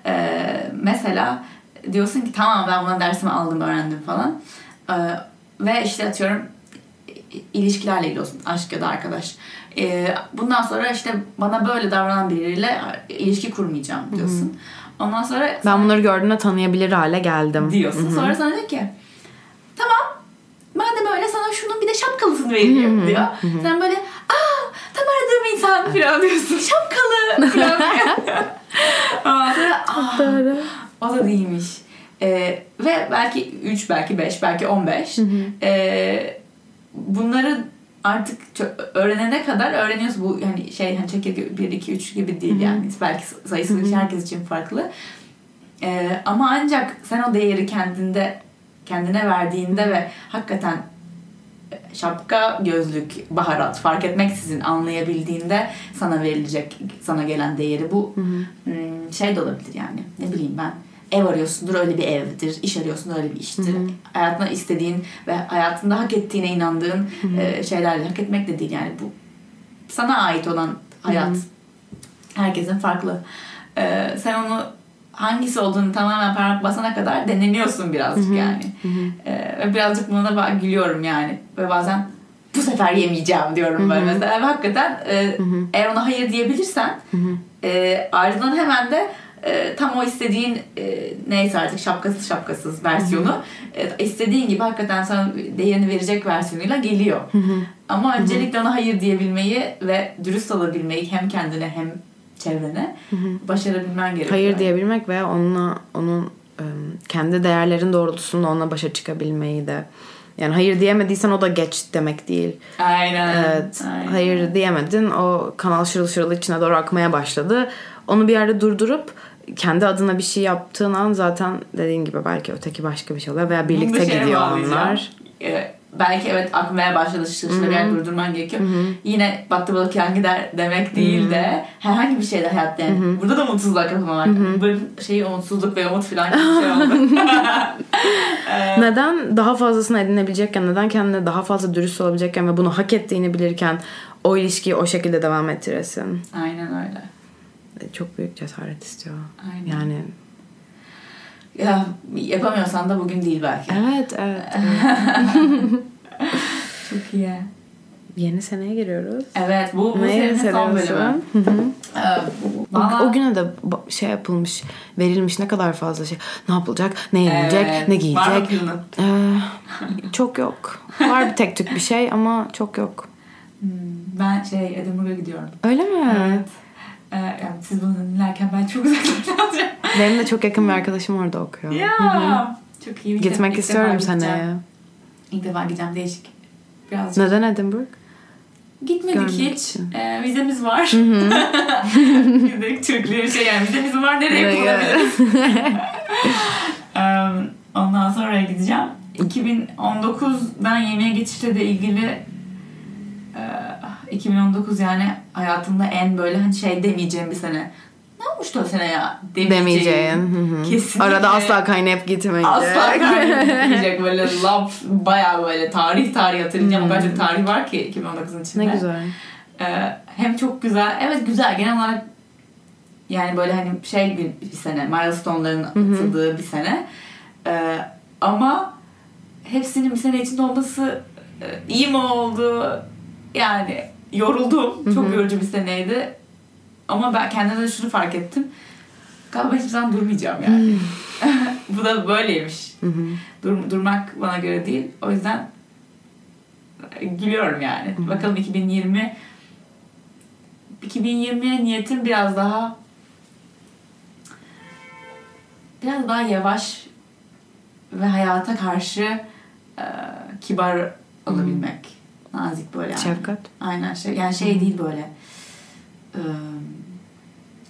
Ee, mesela diyorsun ki tamam ben buna dersimi aldım öğrendim falan. Ee, ve işte atıyorum ilişkilerle ilgili olsun aşk ya da arkadaş. Ee, bundan sonra işte bana böyle davranan biriyle ilişki kurmayacağım diyorsun. Ondan sonra Ben bunları gördüğümde tanıyabilir hale geldim. diyorsun. Sonra sana diyor ki tamam madem öyle sana şunun bir de şapkalısını vereyim diyor. Sen böyle aa tam aradığım insan <laughs> falan diyorsun. Şapkalı falan. <laughs> Ondan sonra "Ah, o da değilmiş. Ee, ve belki 3 belki 5 belki 15 ee, bunları artık öğrenene kadar öğreniyorsun bu yani şey hani çekirge 1 2 3 gibi değil yani. Belki sayısı herkes için farklı. Ee, ama ancak sen o değeri kendinde kendine verdiğinde ve hakikaten şapka, gözlük, baharat fark etmeksizin anlayabildiğinde sana verilecek, sana gelen değeri bu hmm, şey de olabilir yani. Ne bileyim ben ev arıyorsundur öyle bir evdir, iş arıyorsun öyle bir iştir. Hayatında istediğin ve hayatında hak ettiğine inandığın e, şeylerle hak etmek de değil yani bu sana ait olan hayat. Herkesin farklı. Ee, sen onu hangisi olduğunu tamamen parmak basana kadar deneniyorsun birazcık yani. Ee, ve birazcık buna da gülüyorum yani. Ve bazen bu sefer yemeyeceğim diyorum böyle mesela. Ve hakikaten e, eğer ona hayır diyebilirsen e, ardından hemen de e, tam o istediğin e, neyse artık şapkasız şapkasız versiyonu e, istediğin gibi hakikaten sana değerini verecek versiyonuyla geliyor. Ama öncelikle ona hayır diyebilmeyi ve dürüst olabilmeyi hem kendine hem çevrene başarabilmen gerekiyor. Hayır diyebilmek ve onunla onun ım, kendi değerlerin doğrultusunda onunla başa çıkabilmeyi de yani hayır diyemediysen o da geç demek değil. Aynen. Evet. aynen. Hayır diyemedin. O kanal şırıl şırıl içine doğru akmaya başladı. Onu bir yerde durdurup kendi adına bir şey yaptığın an zaten dediğin gibi belki öteki başka bir şey oluyor veya birlikte şeye gidiyor bağlayacağım. onlar. Ee, belki evet akmaya başladı şırşırı bir yer durdurman gerekiyor. Yine battı balık yan gider demek değil de herhangi bir şeyde hayatta yani. Burada da mutsuzluğa kapılmamak. Böyle şey umutsuzluk ve umut falan gibi bir şey oldu. <laughs> <laughs> Neden daha fazlasını edinebilecekken, neden kendine daha fazla dürüst olabilecekken ve bunu hak ettiğini bilirken o ilişkiyi o şekilde devam ettiresin? Aynen öyle. Çok büyük cesaret istiyor. Aynen. Yani Ya yapamıyorsan da bugün değil belki. evet evet. <laughs> Çok iyi. Yeni seneye giriyoruz. Evet bu, bu Neye senin son bölümü. Hı hı. Ee, O, valla- o güne de şey yapılmış, verilmiş ne kadar fazla şey. Ne yapılacak, ne yenilecek, Evet. ne Var mı giyecek. Ee, çok yok. Var bir tek tük bir şey ama çok yok. Hmm, Ben şey Edinburgh'a gidiyorum. Öyle mi? Evet. Ee, yani siz bunu dinlerken ben çok <laughs> uzaklarda olacağım. Benim de çok yakın bir arkadaşım orada okuyor. Ya. Çok iyi. İlk Gitmek istiyorum seneye. İlk defa gideceğim değişik. Birazcık. Neden Edinburgh? Gitmedik Görmek hiç. için. Ee, vizemiz var. Gittik <laughs> Türkleri şey yani vizemiz var nereye kullanabiliriz? <laughs> Ee, ondan sonra oraya gideceğim. 2019'dan yemeğe geçişle de ilgili e, 2019 yani hayatımda en böyle hani şey demeyeceğim bir sene. Ne olmuştu o sene ya? Hı hı. Kesinlikle. Arada asla kaynayıp <laughs> gitmeyecek. Asla kaybetmeyecek böyle laf bayağı böyle tarih tarih hatırlayacağım. O kadar çok tarih var ki 2019'un içinde. ne güzel. Ee, hem çok güzel. Evet güzel genel olarak yani böyle hani şey bir, bir sene milestone'ların atıldığı bir sene. Ee, ama hepsinin bir sene içinde olması e, iyi mi oldu? Yani yoruldum. Çok yorucu bir seneydi. Ama ben kendimde de şunu fark ettim. Galiba hiçbir zaman durmayacağım yani. <laughs> Bu da böyleymiş. Dur, durmak bana göre değil. O yüzden gülüyorum yani. Bakalım 2020 2020'ye niyetim biraz daha biraz daha yavaş ve hayata karşı e, kibar olabilmek. Nazik böyle yani. Şefkat. Aynen şey yani şey değil böyle e,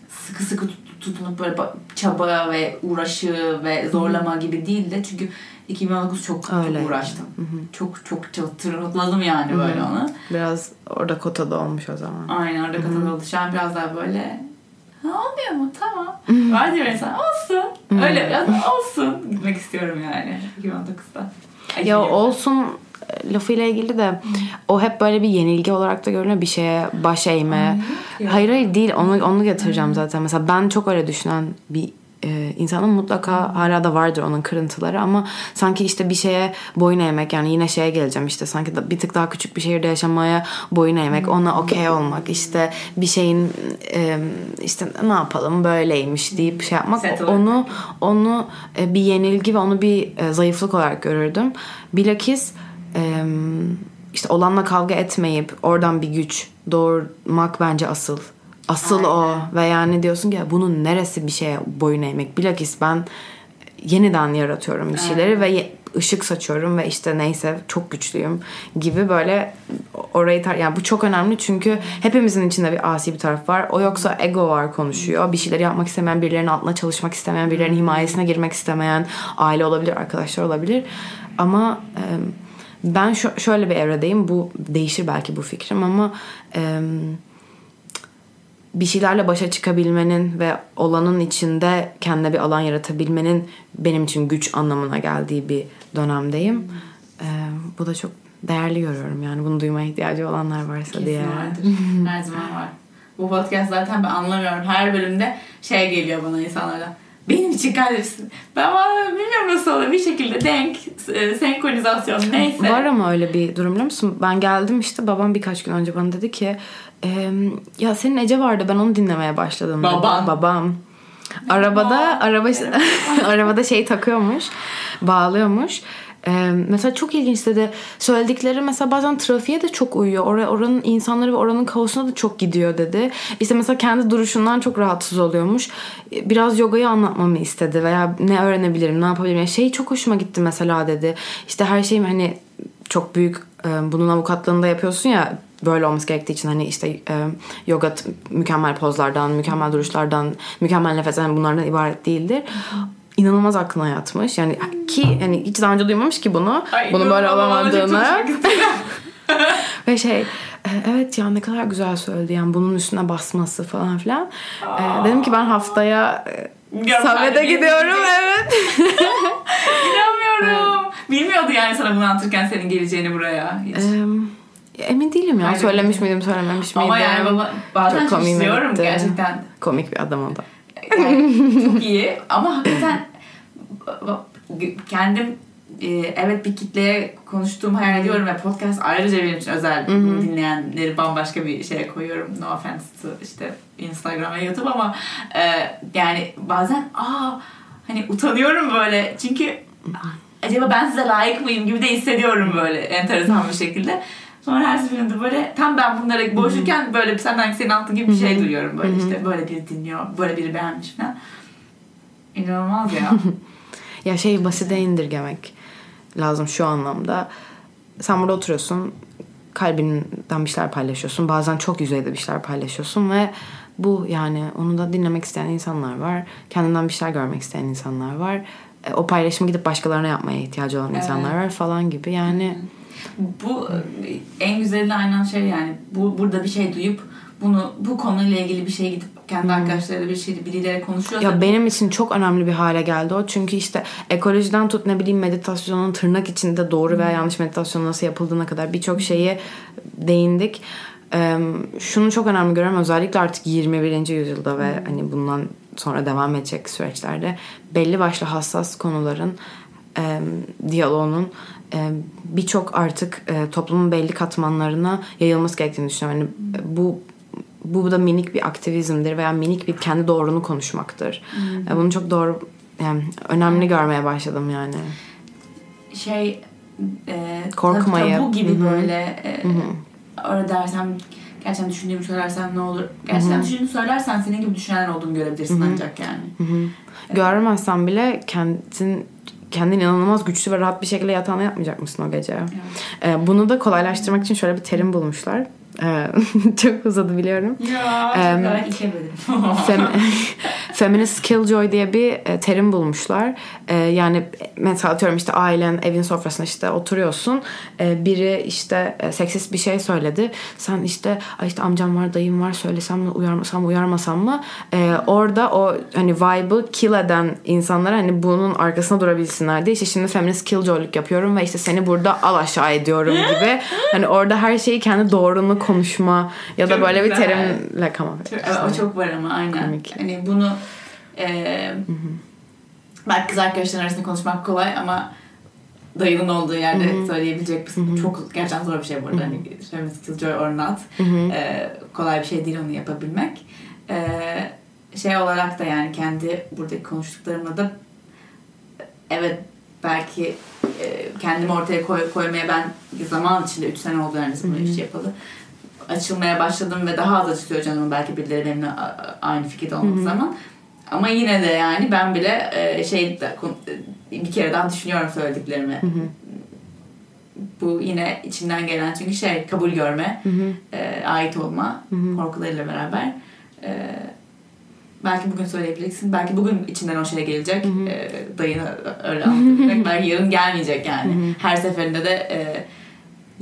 sıkı sıkı tut- tutunup böyle ba- çaba ve uğraşı ve zorlama gibi değil de çünkü 2019 çok, çok Öyle. uğraştım. Çok çok çok tırmıkladım yani böyle onu. Biraz orada kotada olmuş o zaman. Aynen orada katılıldı. Şu an biraz daha böyle ha, olmuyor mu? Tamam. Var diyor insan. Olsun. Öyle biraz olsun. Gitmek istiyorum yani 2019'da. Ay, Ya olsun lafıyla ilgili de o hep böyle bir yenilgi olarak da görünüyor bir şeye baş eğme. Hayır hayır değil. Onu onu getireceğim zaten. Mesela ben çok öyle düşünen bir e, insanın mutlaka hala da vardır onun kırıntıları ama sanki işte bir şeye boyun eğmek yani yine şeye geleceğim işte sanki bir tık daha küçük bir şehirde yaşamaya boyun eğmek ona okey olmak işte bir şeyin e, işte ne yapalım böyleymiş deyip şey yapmak onu onu e, bir yenilgi ve onu bir e, zayıflık olarak görürdüm. Bilakis e, işte olanla kavga etmeyip oradan bir güç doğurmak bence asıl. Asıl o ve yani diyorsun ki ya bunun neresi bir şeye boyun eğmek. Bilakis ben yeniden yaratıyorum bir şeyleri ve ye- ışık saçıyorum ve işte neyse çok güçlüyüm gibi böyle orayı tar yani bu çok önemli çünkü hepimizin içinde bir asi bir taraf var. O yoksa ego var konuşuyor. Bir şeyleri yapmak istemeyen, birilerinin altına çalışmak istemeyen, birilerinin himayesine girmek istemeyen aile olabilir, arkadaşlar olabilir. Ama e, ben şö- şöyle bir evredeyim. Bu değişir belki bu fikrim ama e, bir şeylerle başa çıkabilmenin ve olanın içinde kendine bir alan yaratabilmenin benim için güç anlamına geldiği bir dönemdeyim. Ee, bu da çok değerli görüyorum yani bunu duymaya ihtiyacı olanlar varsa Kesin diye. vardır. Her zaman var. Bu podcast zaten ben anlamıyorum. Her bölümde şey geliyor bana insanlardan. Benim için kalpsin. Ben bilmiyorum nasıl olur. Bir şekilde denk, e, senkronizasyon neyse. Var ama öyle bir durum biliyor musun? Ben geldim işte babam birkaç gün önce bana dedi ki "Em, ya senin Ece vardı ben onu dinlemeye başladım dedi. Baban. Babam. Arabada araba <laughs> arabada şey takıyormuş, bağlıyormuş. Ee, mesela çok ilginç dedi. Söyledikleri mesela bazen trafiğe de çok uyuyor. Or- oranın insanları ve oranın kaosuna da çok gidiyor dedi. İşte mesela kendi duruşundan çok rahatsız oluyormuş. Biraz yogayı anlatmamı istedi veya ne öğrenebilirim, ne yapabilirim. Yani şey çok hoşuma gitti mesela dedi. İşte her şeyim hani çok büyük bunun avukatlığını da yapıyorsun ya böyle olması gerektiği için hani işte e, yoga mükemmel pozlardan, mükemmel duruşlardan, mükemmel nefeslerden bunlardan ibaret değildir. İnanılmaz aklına yatmış. Yani ki hani hiç daha önce duymamış ki bunu. Ay, bunun böyle gitti. <laughs> Ve şey e, evet ya ne kadar güzel söyledi yani bunun üstüne basması falan filan. E, dedim ki ben haftaya e, Samet'e gidiyorum evet. <laughs> İnanmıyorum. Bilmiyordu yani sana bunu anlatırken senin geleceğini buraya. Hiç. Emin değilim ya Hayır, söylemiş miydim söylememiş miydim. Ama yani baba, bazen çok istiyorum gitti. gerçekten. Komik bir adam o da. Yani <laughs> çok iyi ama hakikaten kendim e, evet bir kitleye konuştuğumu hayal ediyorum ve podcast ayrıca benim için özel. Dinleyenleri bambaşka bir şeye koyuyorum. No offense to işte Instagram ve YouTube ama e, yani bazen aa hani utanıyorum böyle. Çünkü acaba ben size layık mıyım? gibi de hissediyorum böyle enteresan bir şekilde. Sonra her seferinde böyle tam ben bunlara boşlukken böyle senden senin altın gibi bir şey duyuyorum böyle işte böyle biri dinliyor, böyle biri beğenmiş falan. İnanılmaz ya. <laughs> Ya şey basite indirgemek lazım şu anlamda. Sen burada oturuyorsun. Kalbinden bir şeyler paylaşıyorsun. Bazen çok yüzeyde bir şeyler paylaşıyorsun ve bu yani onu da dinlemek isteyen insanlar var. Kendinden bir şeyler görmek isteyen insanlar var. E, O paylaşımı gidip başkalarına yapmaya ihtiyacı olan insanlar var falan gibi. Yani bu en güzeli aynen şey yani bu burada bir şey duyup bunu bu konuyla ilgili bir şey gidip kendi arkadaşlarıyla bir şey birileri konuşuyorsa Ya benim için çok önemli bir hale geldi o. Çünkü işte ekolojiden tut ne bileyim meditasyonun tırnak içinde doğru veya yanlış meditasyon nasıl yapıldığına kadar birçok şeyi değindik. Ee, şunu çok önemli görüyorum özellikle artık 21. yüzyılda ve hani bundan sonra devam edecek süreçlerde belli başlı hassas konuların e, diyaloğunun birçok artık e, toplumun belli katmanlarına yayılması gerektiğini düşünüyorum. Yani bu bu da minik bir aktivizmdir veya minik bir kendi doğrunu konuşmaktır. E, Bunu çok doğru yani önemli görmeye başladım yani. şey e, Korkmayıp. tabu gibi Hı hı. böyle e, dersem gerçekten düşündüğümü söylersem ne olur? Gerçekten düşündüğünü söylersen senin gibi düşünenler olduğunu görebilirsin ancak yani. Görmezsen bile kendin kendin inanılmaz güçlü ve rahat bir şekilde yatağına yatmayacak mısın o gece? E, bunu da kolaylaştırmak için şöyle bir terim bulmuşlar. E, <laughs> çok uzadı biliyorum. Ya Em, çok gayet işemedim. <laughs> Fem- <laughs> Feminist killjoy diye bir e, terim bulmuşlar. E, yani mesela atıyorum işte ailen evin sofrasında işte oturuyorsun. E, biri işte e, seksist bir şey söyledi. Sen işte işte amcam var dayım var söylesem mi uyarmasam mı uyarmasam mı? E, orada o hani vibe'ı kill eden insanlar hani bunun arkasına durabilsinler diye işte şimdi feminist killjoyluk yapıyorum ve işte seni burada al aşağı ediyorum gibi. Hani orada her şeyi kendi doğrunu konuşma ya da Çok böyle bir güzel. terimle come up. Çok- o çok var ama aynen. Komik. Hani bunu Ee, belki kız arkadaşların arasında konuşmak kolay ama dayının olduğu yerde söyleyebilecek bir çok gerçekten zor bir şey bu arada. Hani feminist killjoy or not. Ee, kolay bir şey değil onu yapabilmek. Ee, şey olarak da yani kendi buradaki konuştuklarımla da evet belki e, kendimi ortaya koy, koymaya ben zaman içinde 3 sene oldu yani bunu iş yapalı. Açılmaya başladım ve daha az açılıyor canım belki birileri benimle aynı fikirde olmadığı zaman. Ama yine de yani ben bile e, şey de- bir kere daha düşünüyorum söylediklerimi. Bu yine içinden gelen çünkü şey kabul görme, e, ait olma korkularıyla beraber. E, belki bugün söyleyebileceksin. Belki bugün içinden o şey gelecek. E, dayını öyle anlatabilmek. <laughs> belki yarın gelmeyecek yani. Her seferinde de e,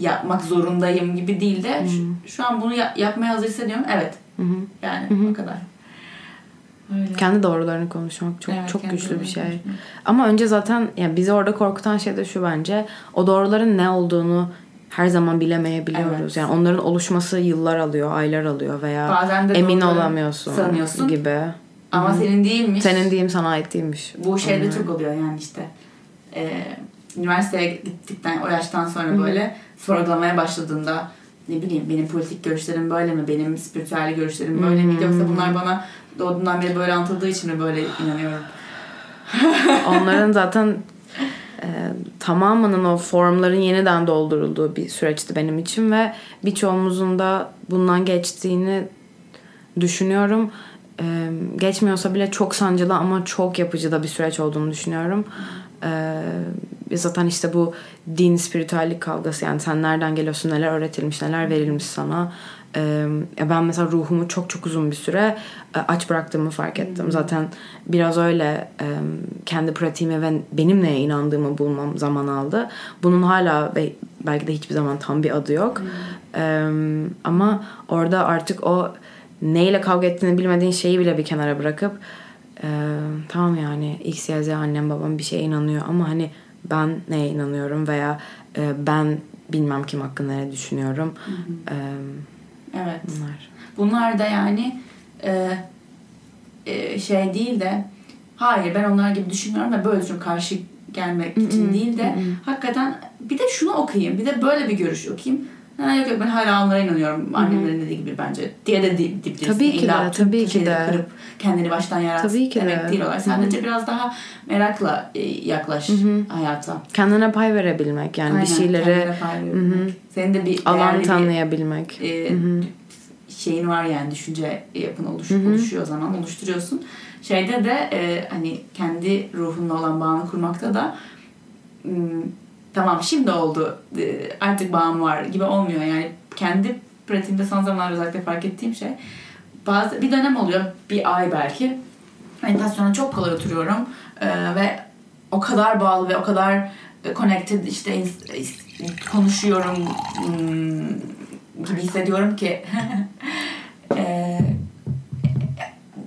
yapmak zorundayım gibi değil de şu, şu an bunu ya- yapmaya hazır hissediyorum. Evet. Yani o kadar. Öyle. Kendi doğrularını konuşmak çok Evet, çok güçlü bir şey. konuşmak. Ama önce zaten yani bizi orada korkutan şey de şu bence. O doğruların ne olduğunu her zaman bilemeyebiliyoruz. Evet. Yani onların oluşması yıllar alıyor, aylar alıyor veya Bazen de emin olamıyorsun sanıyorsun. gibi. Ama senin değilmiş. Senin diyeyim sana ait değilmiş. Bu şeyde çok oluyor yani işte. Ee, üniversiteye gittikten o yaştan sonra böyle sorgulamaya başladığında ne bileyim benim politik görüşlerim böyle mi? Benim spiritüel görüşlerim böyle miydi? Yoksa bunlar bana doğduğumdan beri böyle anlatıldığı için mi böyle inanıyorum? <laughs> Onların zaten e, tamamının o formların yeniden doldurulduğu bir süreçti benim için ve birçoğumuzun da bundan geçtiğini düşünüyorum. E, geçmiyorsa bile çok sancılı ama çok yapıcı da bir süreç olduğunu düşünüyorum. E, zaten işte bu din spiritüellik kavgası yani sen nereden geliyorsun neler öğretilmiş neler verilmiş sana. E, ya ben mesela ruhumu çok çok uzun bir süre aç bıraktığımı fark ettim. Zaten biraz öyle kendi pratiğimi ve benim neye inandığımı bulmam zaman aldı. Bunun hala belki de hiçbir zaman tam bir adı yok. E, ama orada artık o neyle kavga ettiğini bilmediğin şeyi bile bir kenara bırakıp e, tamam yani X, Y, Z annem babam bir şeye inanıyor ama hani ben neye inanıyorum veya e, ben bilmem kim hakkında ne düşünüyorum. E, Evet. bunlar. Bunlar da yani e, e, şey değil de hayır ben onlar gibi düşünmüyorum ve böyle düşünüyorum karşı gelmek için değil de hakikaten bir de şunu okuyayım bir de böyle bir görüş okuyayım. Ha, yok yok ben hala onlara inanıyorum. Annemlerin dediği gibi bence. Diye de di- diyebilirsin. Tabii ki de, tabii ki de. Kırıp kendini baştan yarat Tabii ki demek de. değil olay. Sadece biraz daha merakla e, yaklaş hayata. Kendine pay verebilmek yani Aynen, bir şeyleri kendine pay vermek. Senin de bir alan değerli bir- tanıyabilmek. e, şeyin var yani düşünce yapın oluş, oluşuyor o zaman oluşturuyorsun. Şeyde de e, hani kendi ruhunla olan bağını kurmakta da tamam şimdi oldu e, artık bağım var gibi olmuyor. Yani kendi pratiğimde son zamanlarda özellikle fark ettiğim şey bazı bir dönem oluyor bir ay belki meditasyona çok kolay oturuyorum e, ve o kadar bağlı ve o kadar connected işte konuşuyorum hmm, gibi hissediyorum ki <laughs> e,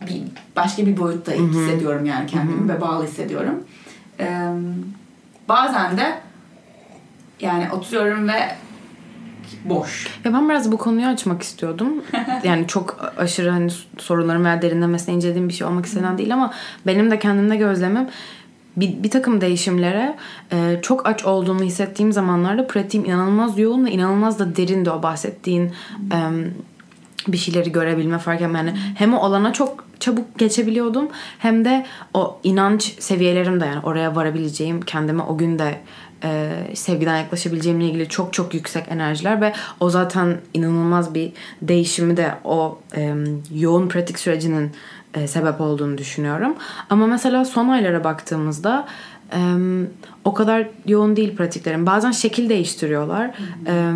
bir, başka bir boyutta hissediyorum yani kendimi ve bağlı hissediyorum. Bazen de yani oturuyorum ve boş. Ya ben biraz bu konuyu açmak istiyordum. <laughs> yani çok aşırı hani soruların veya derinlemesine incelediğim bir şey olmak istenen değil ama benim de kendimde gözlemim bir, bir takım değişimlere e, çok aç olduğumu hissettiğim zamanlarda pratiğim inanılmaz yoğun ve inanılmaz da derin de o bahsettiğin e, bir şeyleri görebilme fark etme. Yani hem o alana çok çabuk geçebiliyordum hem de o inanç seviyelerim de yani oraya varabileceğim kendime o gün de e, sevgiden yaklaşabileceğimle ilgili çok çok yüksek enerjiler ve o zaten inanılmaz bir değişimi de o e, yoğun pratik sürecinin e, sebep olduğunu düşünüyorum. Ama mesela son aylara baktığımızda e, o kadar yoğun değil pratiklerim. Bazen şekil değiştiriyorlar. E,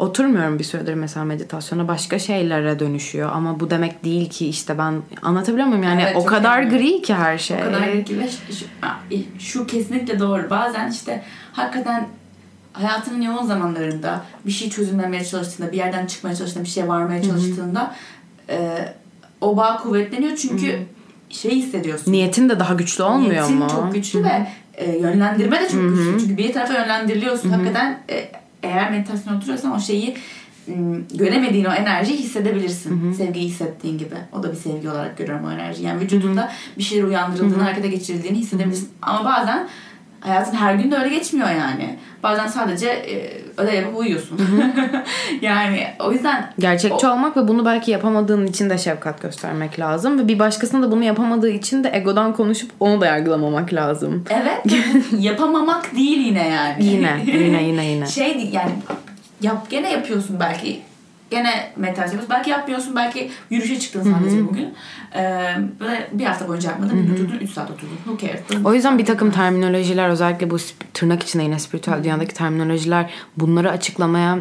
oturmuyorum bir süredir mesela meditasyona başka şeylere dönüşüyor ama bu demek değil ki işte ben anlatabiliyor muyum yani Evet, o kadar iyi. gri ki her şey. O kadar ilgi ve şu, şu- kesinlikle doğru. Bazen işte hakikaten hayatının yoğun zamanlarında bir şey çözümlemeye çalıştığında, bir yerden çıkmaya çalıştığında, bir şeye varmaya çalıştığında e, o bağ kuvvetleniyor çünkü şey hissediyorsun. Niyetin de daha güçlü olmuyor Niyetin mu? çok güçlü ve e, yönlendirme de çok güçlü. Çünkü bir tarafa yönlendiriliyorsun. Hakikaten e, eğer meditasyon oturuyorsan o şeyi göremediğin o enerjiyi hissedebilirsin. Sevgiyi hissettiğin gibi. O da bir sevgi olarak görüyorum o enerjiyi. Yani vücudunda bir şeyler uyandırıldığını, harekete geçirildiğini hissedebilirsin. Ama bazen hayatın her gün de öyle geçmiyor yani. Bazen sadece e, öyle yapıp uyuyorsun. <laughs> yani o yüzden Gerçekçi olmak ve bunu belki yapamadığın için de şefkat göstermek lazım. Ve bir başkasına da bunu yapamadığı için de egodan konuşup onu da yargılamamak lazım. evet <laughs> yapamamak değil yine yani. Yine, yine, yine, yine. şey yani yap gene yapıyorsun belki gene meditasyon yapıyorsun. Belki yapmıyorsun. Belki yürüyüşe çıktın sadece bugün. Ee, böyle bir hafta boyunca yapmadın. Bir oturdun 3 saat oturdun. Who cares? O yüzden bir takım terminolojiler özellikle bu tırnak içinde yine spiritüel dünyadaki terminolojiler bunları açıklamaya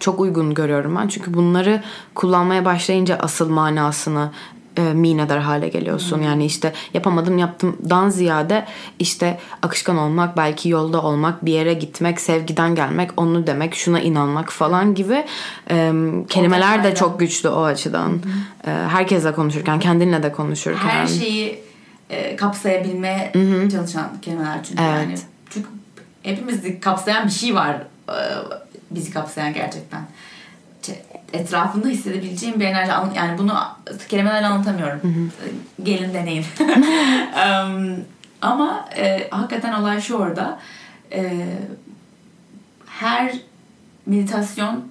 çok uygun görüyorum ben. Çünkü bunları kullanmaya başlayınca asıl manasını e, mean eder hale geliyorsun. Yani işte yapamadım yaptımdan ziyade işte akışkan olmak, belki yolda olmak, bir yere gitmek, sevgiden gelmek, onu demek, şuna inanmak falan gibi e, kelimeler de çok güçlü o açıdan. E, herkesle konuşurken, kendinle de konuşurken. Her şeyi e, kapsayabilmeye çalışan kelimeler çünkü Evet. yani. Çünkü hepimizi kapsayan bir şey var. e, bizi kapsayan gerçekten. Etrafında hissedebileceğim bir enerji. An- Yani bunu kelimelerle anlatamıyorum. E, Gelin deneyin. <laughs> Em, ama e, hakikaten olay şu orada. E, her meditasyon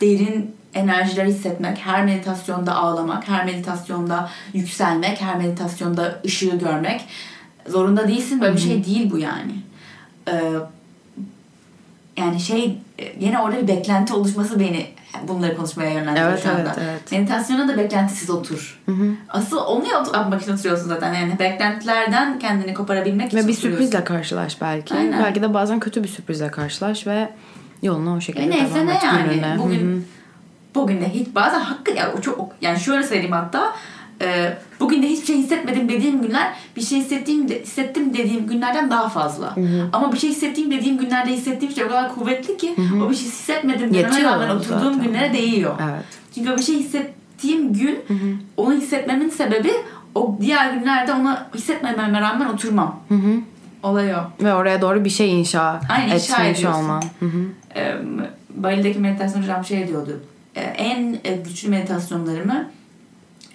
derin enerjiler hissetmek, her meditasyonda ağlamak, her meditasyonda yükselmek, her meditasyonda ışığı görmek zorunda değilsin. Böyle bir şey değil bu yani. Ee, yani şey yine orada bir beklenti oluşması beni bunları konuşmaya yönlendiriyor Evet, şu anda. evet, evet. Meditasyona da beklentisiz otur. Asıl onu yapmak için oturuyorsun zaten. Yani beklentilerden kendini koparabilmek için Ve bir sürprizle karşılaş belki. Aynen. Belki de bazen kötü bir sürprizle karşılaş ve yoluna o şekilde E neyse devam ne yani. gününe. Bugün Hı hı. bugün de hiç bazen hakkı ya o çok yani şöyle söyleyeyim hatta e, bugün de hiçbir şey hissetmedim dediğim günler bir şey hissettiğim de, hissettim dediğim günlerden daha fazla. Ama bir şey hissettiğim dediğim günlerde hissettiğim şey o kadar kuvvetli ki o bir şey hissetmedim dememe rağmen oturduğum zaten. günlere değiyor. Evet. Çünkü o bir şey hissettiğim gün onu hissetmemin sebebi o diğer günlerde onu hissetmememe rağmen oturmam. Olay o. Ve oraya doğru bir şey inşa Aynen, inşa etmiş ediyorsun. olman. Hı hı. e, Bali'deki meditasyon hocam şey diyordu. E, en e, güçlü meditasyonlarımı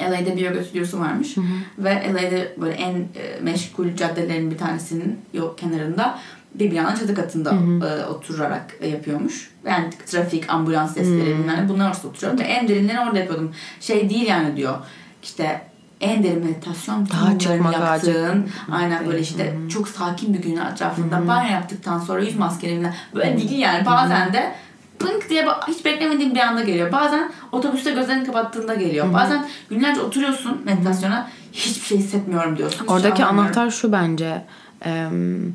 LA'de bir yoga stüdyosu varmış. Ve LA'de böyle en e, meşgul caddelerin bir tanesinin yol kenarında bir binanın çatı katında e, oturarak e, yapıyormuş. Yani trafik, ambulans sesleri bunlar, bunlar orada oturuyorum. Ve en derinlerini orada yapıyordum. Şey değil yani diyor. İşte en derin meditasyon Daha çıkmak yaptığın aynen böyle işte çok sakin bir gün etrafında banyo yaptıktan sonra yüz maskeleriyle böyle değil yani bazen de pınk diye hiç beklemediğin bir anda geliyor. Bazen otobüste gözlerini kapattığında geliyor. Bazen günlerce oturuyorsun meditasyona hiçbir şey hissetmiyorum diyorsun. Oradaki anlamıyorum. anahtar şu bence. em,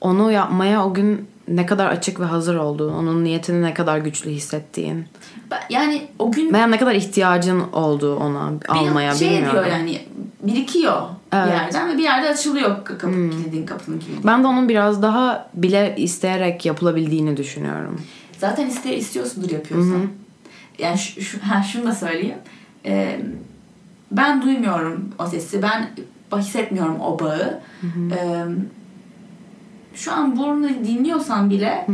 onu yapmaya o gün ne kadar açık ve hazır olduğun, onun niyetini ne kadar güçlü hissettiğin Yani o gün veya ne kadar ihtiyacın olduğu ona almaya bir şey bilmiyorum. diyor yani birikiyor Evet. bir yerden ve bir yerde açılıyor kapı, kilidin kapının kilidi. Ben de onun biraz daha bile isteyerek yapılabildiğini düşünüyorum. Zaten iste, istiyorsundur yapıyorsan. Yani şu, şu, ha, şunu da söyleyeyim. Ee, ben duymuyorum o sesi. Ben hissetmiyorum o bağı. Ee, şu an bunu dinliyorsan bile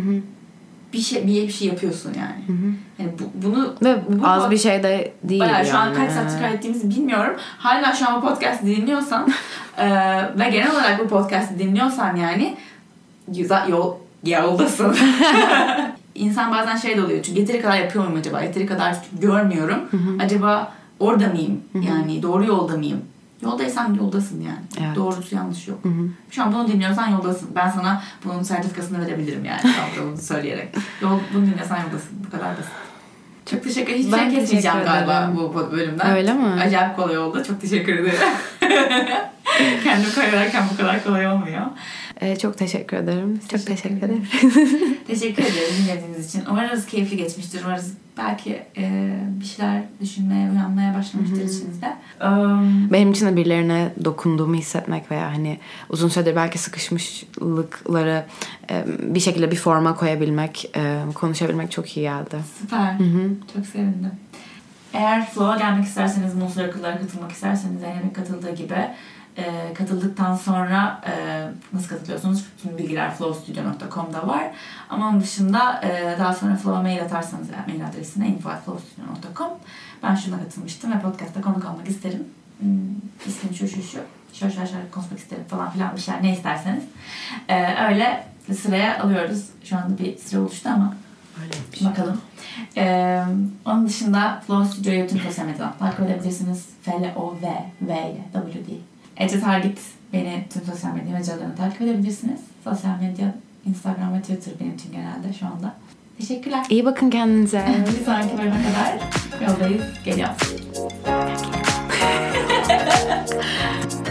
bir şey bir, bir şey yapıyorsun yani. Yani bu, bunu Ve bu az bir şey de değil Bayağı yani. şu an kaç saattir kaydettiğimizi bilmiyorum. Hala şu an bu podcast'ı dinliyorsan <laughs> e, ve genel olarak bu podcast'ı dinliyorsan yani güzel yol yoldasın. <laughs> İnsan bazen şey de oluyor. Çünkü yeteri kadar yapıyor muyum acaba? Yeteri kadar görmüyorum. Acaba orada mıyım? Yani doğru yolda mıyım? Yoldaysan yoldasın yani. Evet. Doğrusu yanlış yok. Şu an bunu dinliyorsan yoldasın. Ben sana bunun sertifikasını verebilirim yani. <laughs> Bunu söyleyerek. Yol, bunu dinliyorsan yoldasın. Bu kadar basit. Çok teşekkür ederim. Hiç Ben şey kesmeyeceğim galiba bu bu bölümden. Öyle mi? Acayip kolay oldu. Çok teşekkür ederim. <laughs> <laughs> Kendimi kaybederken bu kadar kolay olmuyor. Ee, çok teşekkür ederim. Çok Teşekkür teşekkür ederim. <laughs> Teşekkür ederim dinlediğiniz için. Umarız keyifli geçmiştir. Umarız belki e, bir şeyler düşünmeye, uyanmaya başlamıştır içinizde. Um, Benim için de birilerine dokunduğumu hissetmek veya hani uzun süredir belki sıkışmışlıkları e, bir şekilde bir forma koyabilmek, e, konuşabilmek çok iyi geldi. süper. Çok sevindim. Eğer Flow'a gelmek isterseniz, Monster Akıllara katılmak isterseniz Zeynep'in katıldığı gibi e, katıldıktan sonra e, nasıl katılıyorsunuz? Tüm bilgiler flowstudio.com'da var. Ama onun dışında e, daha sonra Flow'a mail atarsanız mail adresine info.flowstudio.com Ben şuna katılmıştım ve podcast'ta konuk olmak isterim. Hmm, ismim şu şu şu. Şöyle şöyle şöyle konuşmak isterim falan filan bir şeyler ne isterseniz. E, öyle sıraya alıyoruz. Şu anda bir sıra oluştu ama Öyleymiş. Bakalım. Ee, onun dışında Flow Studio'yu tüm sosyal medyadan takip edebilirsiniz. F-L-O-V, V ile W değil. Ece Targit beni tüm sosyal medya mecralarını takip edebilirsiniz. Sosyal medya, Instagram ve Twitter benim için genelde şu anda. Teşekkürler. İyi bakın kendinize. <laughs> Bir sonraki bölüme kadar yoldayız. Geliyoruz. <laughs>